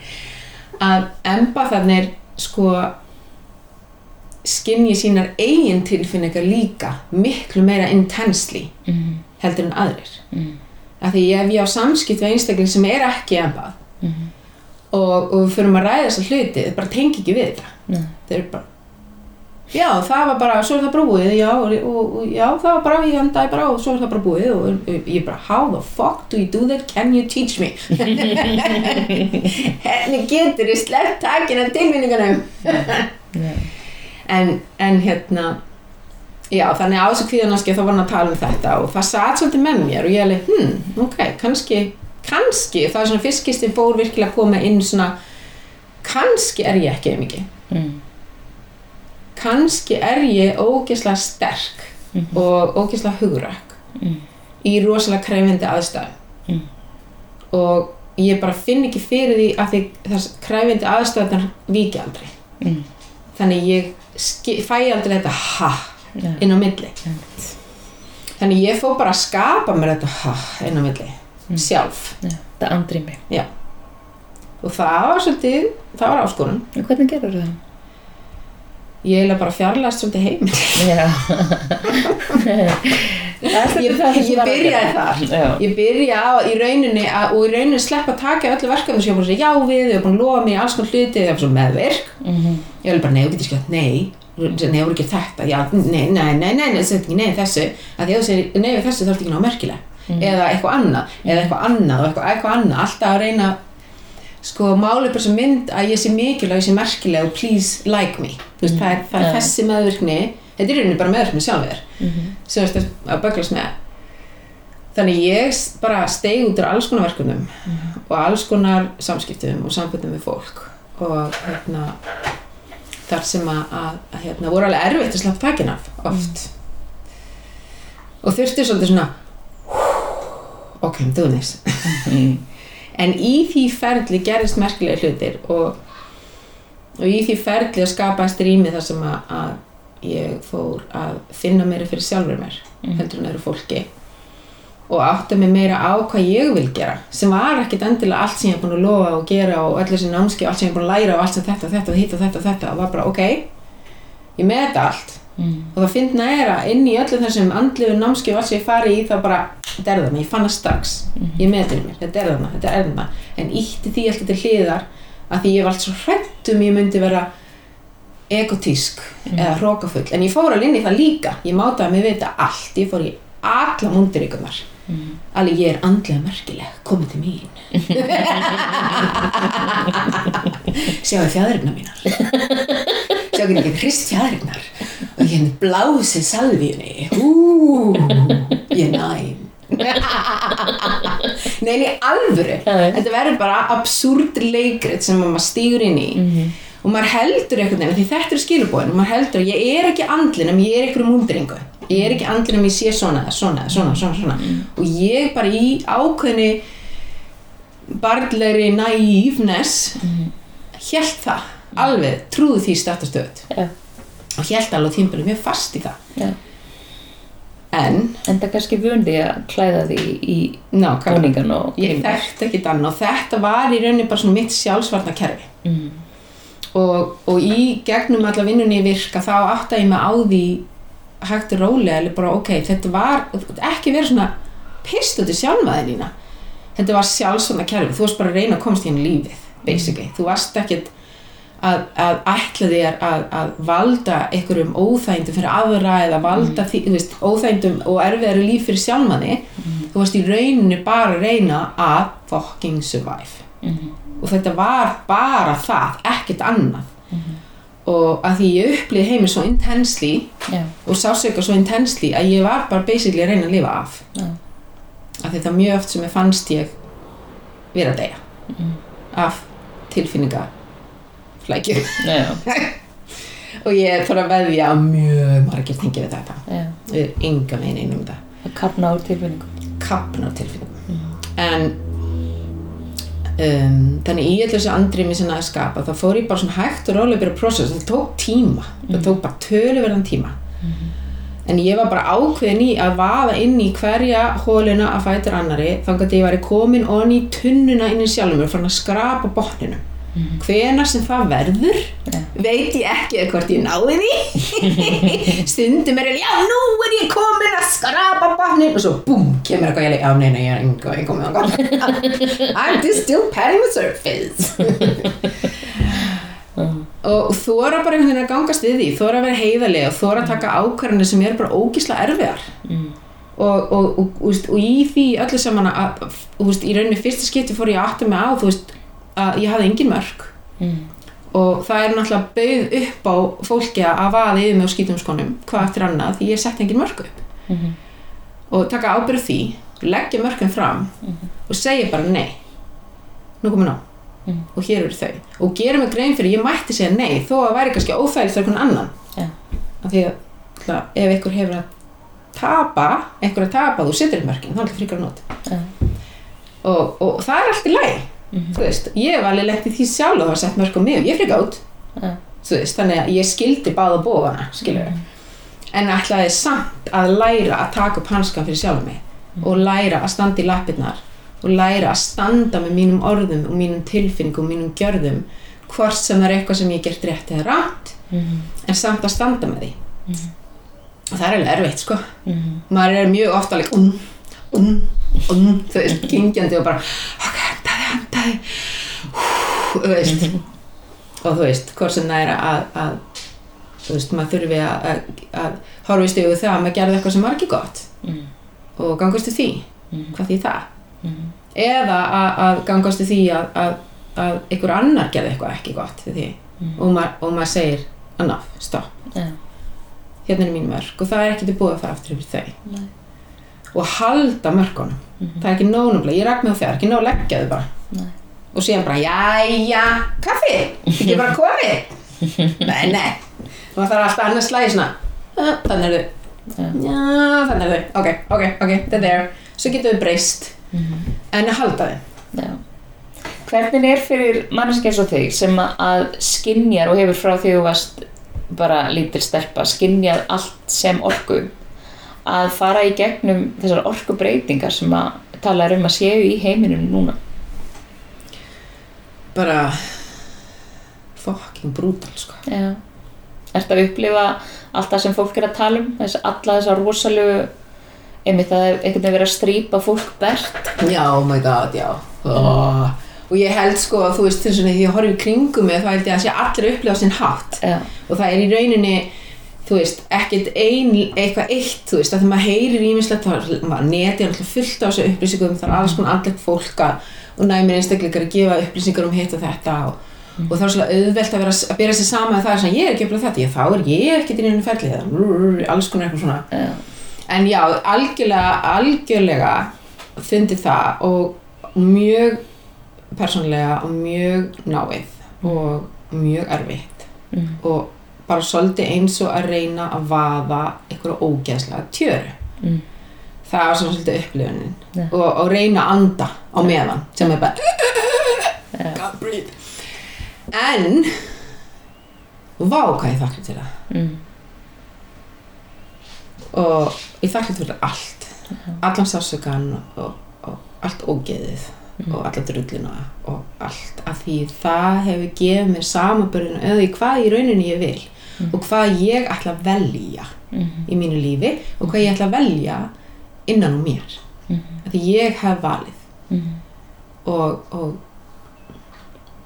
Að empatharnir sko skinni sínar eigin tilfinningar líka miklu meira intensely Mm. heldur en aðrir Mm. af því ef ég á samskipt við einstakling sem er ekki empath Mm. og, og við förum að ræða þessa hluti þau bara tengi ekki við þetta þau eru bara já það var bara, svo er það bara búið já, og, og, já það var bara, ég endaði bara og svo er það bara búið og, ég bara how the fuck do you do that, can you teach me henni getur þið sleppt takin af tilfinningunum Já. En, en hérna já þannig á þessu kvíðanaski þá var hann að tala um þetta og það satt svolítið með mér og ég alveg, hm, ok, kannski kannski, það er svona fyrskistin fór virkilega að koma inn svona kannski er ég ekki mikið Mm. kannski er ég ógeðslega sterk Mhm. og ógeðslega hugrakk Mm. í rosalega krefindi aðstæðum Mm. og ég bara finn ekki fyrir því að því þess krefindi aðstæðunar viki aldrei Mm. þannig ég fæ ég aldrei þetta ha inn á milli þannig ég fór bara að skapa mér þetta ha inn á milli sjálf Já, það andrými. Já. Og það var svolítið, það var áskorun. En hvernig gerur það? Ég eiginlega bara fjarlæst svolítið heim. Já. Ég, ég byrjaði þar. Já. Ég byrjaði á, í rauninni að, og í rauninni sleppa að taka öllu verkefni sem ég búin að segja já við, ég búin að lofa mér í alls konar hluti, það var svo meðvirk. Mhm. Ég var bara, nei, þú getur skjátt, nei, nei, þú ekki þetta, já, nei, nei, nei, nei, nei, þessu, að því að þú segir, nei, við þessu þá er þetta ekki ná merkilega. Eða eitthvað annað, eða eitthvað annað og eitthvað, eitthvað annað, alltaf að reyna, sko, máli bara sem mynd að ég sé mikilvæg, ég sé merkileg þetta er í rauninni bara meðvirkni sjálf þér, Mhm. sem þú veist að böglast með. Þannig ég bara steig út úr alls konar verkefnum og alls konar samskiptum og sambundum við fólk og hérna þar sem að, að, að hérna, voru alveg erfitt að slappa takin af oft og þurfti svolítið svona ok, I'm doing this Mhm. en í því ferli gerist merkilega hlutir og, og í því ferli að skapast rými þar sem að, að ég fór að finna meira fyrir sjálfur mér Mhm. heldur en öðru fólki. Og átta mig meira á hvað ég vil gera sem var ekkit endilega allt sem ég er búin að lofa og gera og öll þessi námski og allt sem ég er búin að læra og allt sem þetta, þetta og hitt og þetta og þetta. Og var bara ok, ég með þetta allt. Mhm. og það finna er að inn í öllu þessum andlegu námski og allt sem ég fari í þá bara, þetta er þarna, ég fann það strax. Ég með þetta mér, þetta er þarna, þetta er þarna. En ítti því alltaf til hliðar að því ég var allt svo hrætt um ég myndi vera egotísk eða hrókafull en ég fór alveg inn í það líka. Ég mátaði mig vita allt, ég fór í alla múndiríkunar Mhm. alveg ég er andlega merkileg, komið til mín. Sjáu fjæðurina mínar. Sjáu hvernig ég get hrist fjæðurinnar og ég henni blásið salvíunni. Hú, ég næm. Nei, í alvöru. Þetta verður bara absúrt leikrit sem maður stígur inn í. Mhm. Og maður heldur einhvern veginn, því þetta er skilubóin maður heldur að ég er ekki andlin en ég er einhverjum múndringu ég er ekki andlin en ég sé svona, svona, svona, svona, svona. Og ég bara í ákveðni barnlegri naívness hélt það alveg, trúði því stættastöð Já. og hélt alveg tímpili mjög fast í það. Já. en, En það kannski vundi að klæða því í búningan og ég þekkti ekki þann og þetta var í rauninni bara svona mitt sjálfsvarna kerfi Mhm. Og, og í gegnum alla vinnunni virka þá átta ég mig á því hægt og rólega eller bara ok, þetta var ekki verið svona pist út í sjálfmaðinina þetta var sjálfsvarna kerfi. Þú varst bara að reyna að komast í henni lífið basically, þú varst ekkert að, að ætla þér að, að valda einhverjum óþægindum fyrir aðra eða valda því, þú veist, óþægindum og erfiðari líf fyrir sjálfmanni þú varst í rauninni bara að reyna að fucking survive. Mhm. Og þetta var bara það, ekkert annað. Og að því ég upplýði heiminn svo intensely Já. og sásöka svo intensely að ég var bara basically að reyna að lifa af. Því það er mjög oft sem ég fannst ég vera að deyja. Af tilfinninga flækju. Já. og ég þarf að veðja að mjög margir tengja við þetta. Við erum enga megin einum þetta. Að kapna úr tilfinningum. kapnar tilfinningum en um, þannig í öllu þessu andrými sem það er skapað þá fór ég bara svona hægt og rólega að byrja að process það tók tíma, það tók bara töluverðan tíma. En ég var bara ákveðin í að vaða inn í hverja hóluna að fætur annari þannig að ég væri komin onni í tunnuna inn í sjálfum mér, fann að skrapa botninum mm. hvenar sem það verður Já. veit ég ekki eða hvort ég náði því. Stundum er ég, já nú er ég komin að skrapa botnin og svo búm, kemur eitthvað ég já nei nei, ég er enga, ég komin að I'm just still patting the surface. Og þóra bara einhvern veginn að gangast við því. Þóra að vera heiðarlega og þóra að taka ákvarðanir sem eru bara ógísla erfiðar. Mm. og, og, og, og, í því öllu saman að, í rauninni fyrsta skipti fór ég átta mig á þú veist, að ég hafði engin mörg Mm. og það er náttúrulega bauð upp á fólki að vaða yfir mig á skítum skonum hvað eftir annað því ég sett engin mörg upp Mhm. og taka ábyrð því leggja mörgum fram og segja bara nei nú komið ná Mhm. og hér eru þau og gera mig grein fyrir ég mætti segja nei þó að væri kannski óþægilegt fyrir einhvern annan Já. af því að ætla, ef einhver hefur að tapa einhver að tapa þú setur upp mörkin þá er alltaf fríkar nót Já. og, og það er allt í Mhm. þú veist, ég hef alveg lett í því sjálf að það var sett mörg og ég frika út Já. þú veist, þannig að ég skildi báða bóðana, skilur en ætlaði samt að læra að taka upp hanskan fyrir sjálf mig og læra að standa í lappirnar og læra að standa með mínum orðum og mínum tilfinningum og mínum gjörðum hvort sem það er eitthvað sem ég gert rétt eða rátt Mhm. en samt að standa með því og það er alveg erfitt sko Mhm. maður er mjög ofta alveg um, um, um, þau er gengjandi og bara ok, hú, þú veist og þú veist, hvort sem það er að, að þú veist, maður þurfi að, að, að horfist yfir það að maður gerði eitthvað sem var ekki gott Mhm. og gangast til því Mhm. hvað því það Mhm. eða að, að gangast til því að, að, að einhver annar gerði eitthvað ekki gott því og, maður, og maður segir enough, stopp Já. hérna er mín mörg og það er búið að fara aftur yfir þau Nei. og halda mörgunum Mhm. það er ekki nóg náttúrulega, ég rak mig á fjár ekki nóg að leggja þau bara Nei. og síðan bara, jæja, kaffi ekki bara komið nei, nei og það þarf alltaf annars slæði svona "Ah, þannig er þau Já. þannig er þau, ok, ok, ok, þetta er svo getur þau breyst Mhm. en að halda þau Já. Hvernig er fyrir manneskja eins og þig sem að skinjar og hefur frá því þú varst bara lítil stelpa, skinjað allt sem orku að fara í gegnum þessar orkubreitingar sem að tala um að séu í heiminum núna bara fucking brutal sko. Já. Ertu að upplifa allt það sem fólk er að tala um? Þess, alla þessar rosalegu einmitt að það er einhvern veginn verið að strýpa fólk bert. Já, oh my god, já. Oh. og ég held sko að þú veist því ég horf í kringum mig þá held ég að sé allir upplifa sinn hátt. Já, og það er í rauninni þú veist, ekkert ein, eitthvað eitt þú veist, að þegar maður heyrir ímislegt þá maður neti alltaf fullt á þessu upplýsingum það er alls konar andlegt fólk að og næmir einstaklingar að gefa upplýsingar um hitt og þetta og, og þá er svona auðvelt að, vera, að bera sér saman með það sem ég er ekki að upplifa þetta, ég, þá er ég ekkert inn í einu ferli eða alls konar eitthvað svona. Já, en já, algjörlega algjörlega fyndi það og mjög persónlega og mjög náið og mjög erfitt. Mm, og bara svolítið eins og að reyna að vaða einhverja ógeðslega tjöru. Mm, það var svolítið upplifunin. Já. og, og reyna að anda á meðan sem er bara can't breathe. En vá hvað ég þakklátt til það. Mm, og ég þakklátt fyrir allt. Allan sásugan og, og allt ógeðið og alla drullina og allt. Af því það hefur gefið mér samanbörðinu eða í hvað í rauninni ég vil og hvað ég ætla að velja mm, í mínu lífi og hvað ég ætla að velja innan á mér. Mm, af því ég hef valið. Mm, og, og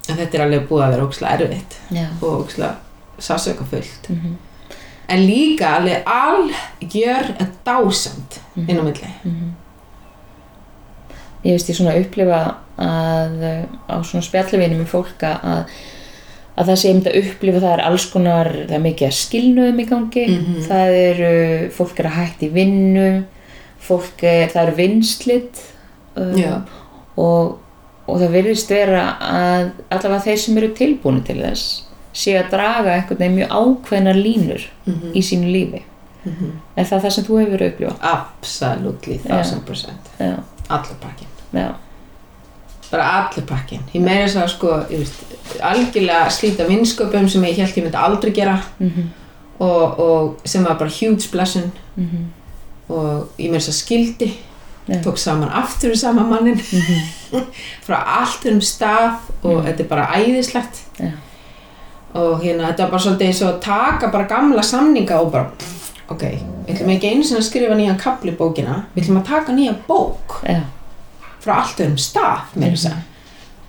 þetta er alveg búið að vera ókslega erfitt já, og ókslega sásökafullt mm, en líka alveg algjör dásand inn á milli. Mm. Ég veist ég svona upplifa að á svona spjallivinum með fólk að að það sé um þetta upplifa það er alls konar, það er mikið að skilnuðum í gangi, Mhm. það eru fólk er að hætti vinnu fólk er, það eru vinslit Já. og, og það virðist vera að allavega þeir sem eru tilbúinu til þess séu að draga einhvern veginn mjög ákveðnar línur Mhm. í sínu lífi Mhm. er það það sem þú hefur upplifað? absolutely, Já. 1000% Já, allir pakkin já, bara allir pakkin ég meira þess að sko veist, algjörlega slíta vinsköpum sem ég held ég myndi aldrei gera. Mhm, og, og sem var bara huge blessun mhm. Og ég meira að skildi. Já. tók saman aftur við sama mannin Mhm. frá allt um stað og þetta er bara æðislegt. Já. og hérna þetta var bara svolítið eins og að taka bara gamla samninga og bara ok, við ætlum ekki einu sinni að skrifa nýjan kapli í bókina, við ætlum að taka nýja bók. Já, frá allt um stað meira þess að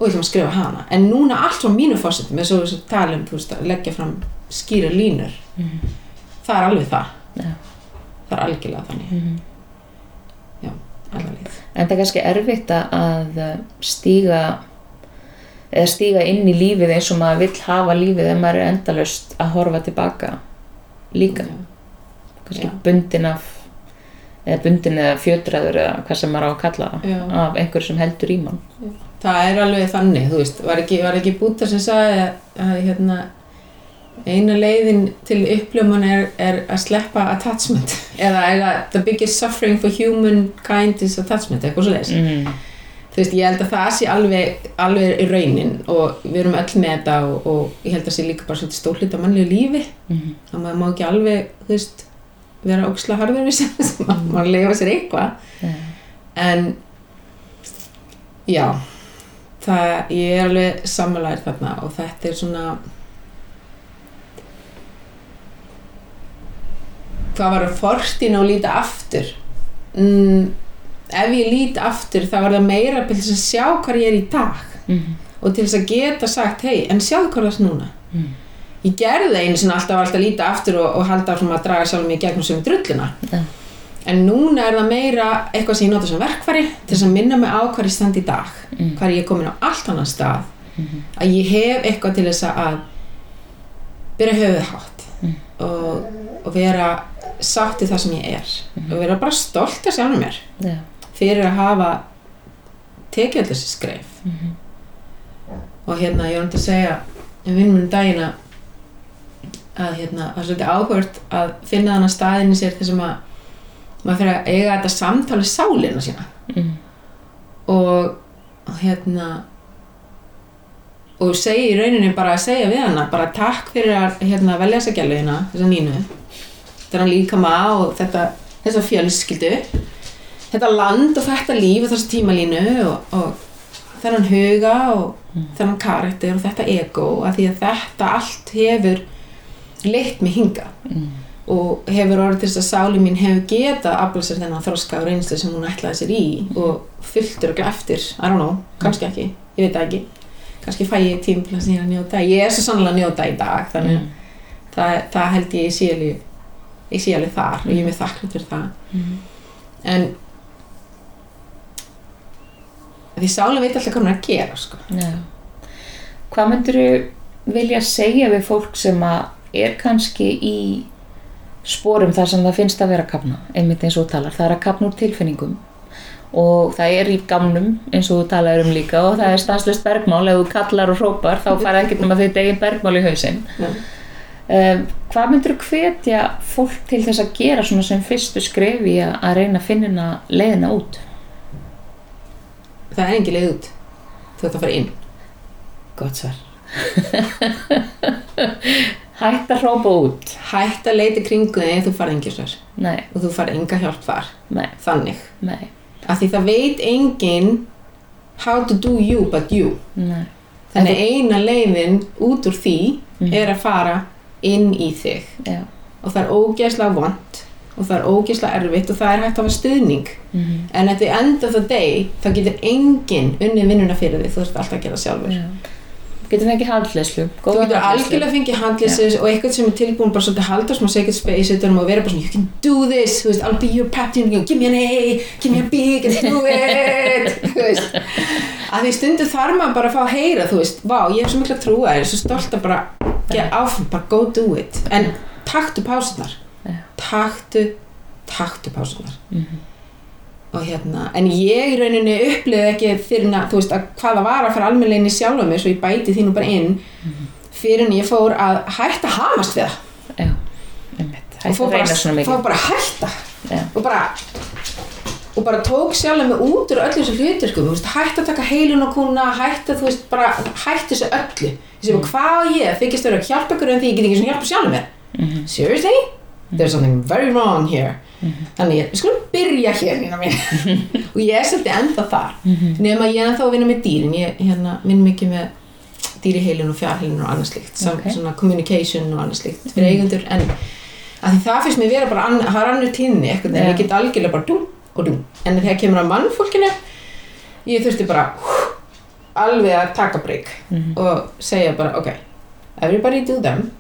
og við ætlum að skrifa hana. En núna allt frá mínu fórsetum eins og við talum, þú veist, að leggja fram skýra línur. Mhm. það er alveg það. Já. það er algjörlega þannig. Mhm. Alveg. Líf En það er kannski erfitt að- að stíga eða stíga inn í lífið eins og maður vill hafa lífið ef maður er endalaust að horfa tilbaka líka. Kannski Já. bundin af eða bundin eða fjötraður eða hvað sem maður á að kalla Já. af einhverju sem heldur í mann það er alveg þannig, þú veist var ekki, var ekki Búta sem sagði að, að hérna eina leiðin til upplöman er, er að sleppa attachment eða að the biggest suffering for humankind is attachment, eitthvað svo leiðis mm. þú veist, ég held að það sé alveg, alveg í raunin og við erum öll með þetta og, og ég held að það sé líka bara svolítið stórlut á mannlegu lífi Mhm. að maður má ekki alveg, þú veist vera óksla harður við sem maður má leifa sér eitthvað Já. en já það, ég er alveg sammálaðir þarna og þetta er svona hvað var að forstína og líta aftur mm, ef ég lít aftur þá var það meira til þess að sjá hvað ég er í dag Mhm. og til þess að geta sagt hei, en sjáðu hvað það er núna Mhm. Ég gerði einu sinni alltaf alltaf að líta aftur og, og halda áfram að draga sjálf mig gegnum sem drulluna Já. en núna er það meira eitthvað sem ég nota sem verkfæri til þess að minna mig á hvað ég stend í dag Mhm. hvað ég er komin á allt annan stað Mhm. að ég hef eitthvað til þess að byrja höfuð hátt Mhm. og, og vera sátt í það sem ég er og vera bara stolt af sjálfum mér Já. fyrir að hafa tekið allir þessi skref Mhm. og hérna ég var um að segja um vinnum minn daginn að að hérna, það er svolítið áhvert að finna þannig staðin í sér þessum að maður fyrir að eiga þetta samtali sálina sína. Mhm. og hérna og segi í rauninni bara að segja við hana bara takk fyrir að hérna, velja þessa gæluðina þessa nínu. Þennan líkama og þetta, þessa fjölskyldu. Þetta land og þetta líf og þessa tímalínu og, og þennan huga og þennan karakter og þetta ego að því að þetta allt hefur leitt mig hinga Mhm. og hefur orðið þess að sáli mín hefur getað að afla sér þennan þroska og reynslu sem hún ætlaði sér í og fylltur og eftir, I don't know, kannski ekki ég veit ekki, kannski fæ ég tím til að njóta, ég er svo sannlega að njóta í dag þannig að það, það held ég ég sé alveg þar og ég er mjög þakklátt fyrir það. Mhm. en því sálinn veit alltaf hvað hún er að gera sko. Hvað myndir vilja segja við fólk sem að er kannski í sporum þar sem það finnst að vera að kafna, einmitt eins og þú talar, það er að kafna úr tilfinningum og það er í gamnum eins og þú talar um líka og það er stanslust bergmál, ef þú kallar og hrópar þá fara ekkert um að þitt eigin bergmál í hausinn. Já. Um, hvað myndir þú hvetja fólk til þess að gera svona sem fyrstu skrefi að, reyna að finna leiðina út? það er engin leið út þú ætti að fara inn Gott svar. Hætt að hrópa út. hætt að leita kringu þig þú farið engin svar Nei, og þú farið enga hjálp þar. Nei, þannig. Nei, af því það veit enginn how to do you but you. Nei. þannig eina leiðin út úr því Mhm. er að fara inn í þig. Já. og það er ógeðslega vond og það er ógeðslega erfitt og það er hægt að hafa stuðning. Mm en at the end of the day þá getur enginn unnið vinnuna fyrir þig. Þú þurft alltaf að gera sjálfur. Já. Getum við ekki haldleyslu? þú getur algjörlega fengið handlýsis og eitthvað sem er tilbúin bara svolítið að halda smá second space utan um að vera bara svona you can do this, veist, I'll be your captain give me an A, give me a B, can do it. Að því stundu þarf maður bara að fá að heyra þú veist, vá, ég hef svo mikla trú að þér svo stolt að bara, get áfram, bara go do it. En taktu pásunar taktu taktu pásunar Mhm. Og hérna, en ég í rauninni upplifði ekki fyrir að, þú veist, að hvað það var að fara almennilegni sjálfa mig, svo ég bæti þínu bara inn fyrir en ég fór að hætta að hamast við það. Já, einmitt. og Hætt fór að bara, fór bara að hætta. Já. og bara og bara tók sjálfa mig út úr öllu þessu hluturkum, þú veist, hætta að taka heilun og kuna, hætta, þú veist, bara hætta þessu öllu, sé bara hvað ég? Þykist vera að hjálpa ykkur en því ég get ekki svona hjálpa sjálfa mér. Mhm. seriously? There's something very wrong here þannig við skulum byrja hér mína mín. Og ég er svolítið ennþá þar. Nema ég er ennþá að vinna með dýrin. Ég hérna, vinn mikið með dýriheilun og fjárheilun og annað slíkt Sam, Ok. svona communication og annað slíkt fyrir eigendur. En að því það finnst mér vera bara ann, það er annur tíðni eitthvað Já. ég get algjörlega bara dú og dú en þegar kemur að mannfólkinu ég þurfti bara hú, alveg að taka break Mhm. og segja bara ok everybody do them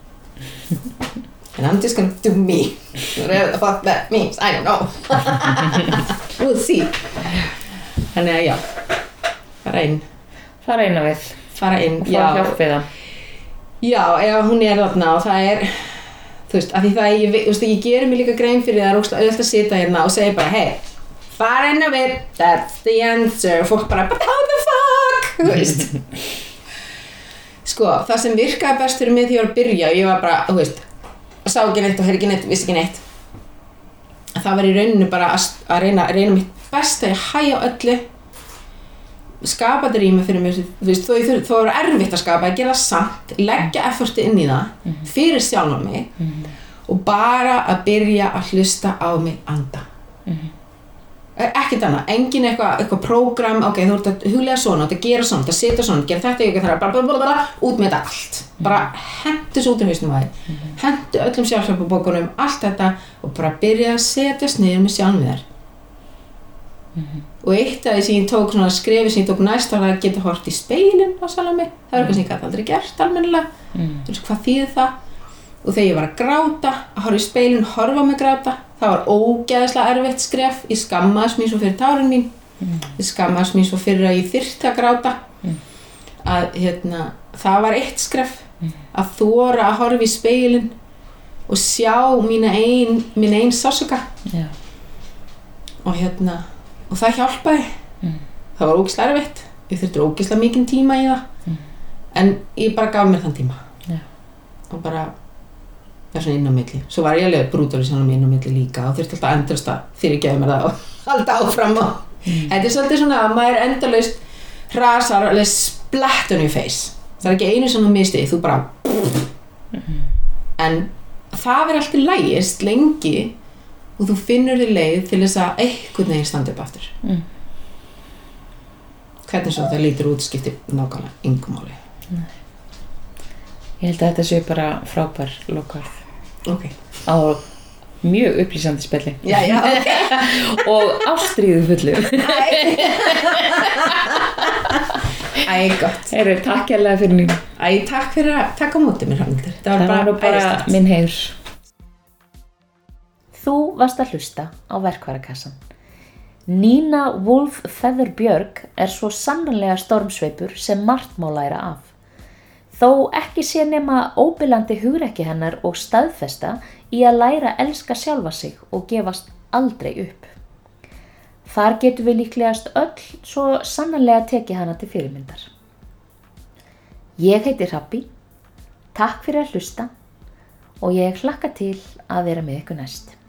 and I'm just gonna do me. Whatever the fuck that means, I don't know. We'll see. Þannig að já. Fara inn. Fara eina við. Fara inn, og já, hjálp við það. já, ef hún er þarna og það er þú veist, af því það ég, þú veist, ég gerir mig líka grein fyrir það óslega auðvitað að sita hérna og segja bara hey, fara inn að við. That's the answer, og fólk bara but how the fuck, þú veist. Sko, það sem virkaði best fyrir mig því ég var að byrja og ég var bara, þú veist sá ekki neitt og heyrði ekki neitt, vissi ekki neitt. Það var í rauninu bara að, að reyna, reyna mitt best að ég hæja á öllu skapandi rými fyrir mér veist, þó, þurf- þó er erfitt að skapa að gera samt, leggja efforti inn í það fyrir sjálfa mig og bara að byrja að hlusta á mig anda. Er ekkert annað, engin eitthvað eitthva prógram, ok, þú ert að huglega svona, að gera svona, að setja svona, gera þetta ekki bara, bara, bara, bara, út með þetta allt. Bara hendu svo út í hausnum að þið hendu öllum sjálfsjálfabókunum allt þetta og bara byrja að setjast niður með sjálfum þér. Og eitt af því sem ég tók svona skrefi sem ég tók næst var að geta hort í speilin á mig, það er eitthvað sem ég gæti aldrei gert almennilega, Mm. þú veist hvað þýðir það og þegar ég var að gráta að horfa í speilin, horfa mig gráta það var ógeðslega erfitt skref. Ég skammaðist mín svo fyrir tárin mín. Ég skammaðist mín svo fyrir að ég þyrfti að gráta. Að hérna, það var eitt skref. Að þóra að horfa í speilin og sjá mín ein sásuka Já. og hérna og það hjálpaði. Það var ógislega erfitt. Ég þurfti ógislega mikinn tíma í það. En ég bara gaf mér þann tíma. Já. og bara það er svona inn á milli. Svo var ég alveg brútur sem inn á milli líka og þurfti alltaf að endast að fyrirgefa mér það og halda áfram og þetta er svolítið svona að maður endalaust hrasar alveg on your face. Það er ekki einu sem þú misti þú bara en það verður alltaf lægist lengi og þú finnur þér leið til þess að einhvern veginn standa upp aftur. Mm. hvernig svo það lítur út skiptir nákvæmlega yngum máli. Ég held að þetta séu bara frábær lokarð ok, á mjög upplýsandi spelli já, já, ok og ástríðu fullu. æ, gott Heyri, takk hérlega fyrir nýjum. æ, takk fyrir að taka á móti mér Hrafnhildur. það var bara æðislegt. minn heiður. Þú varst að hlusta á verkvarakassan. Nína Wolf Feather Björg er svo sannanlega stormsveipur sem margt má læra af. Þó ekki sé nema óbylandi hugrekki hennar og staðfesta í að læra að elska sjálfa sig og gefast aldrei upp. Þar getum við líklegast öll svo sannanlega tekið hana til fyrirmyndar. Ég heiti Rappi, takk fyrir að hlusta og ég hlakka til að vera með ykkur næst.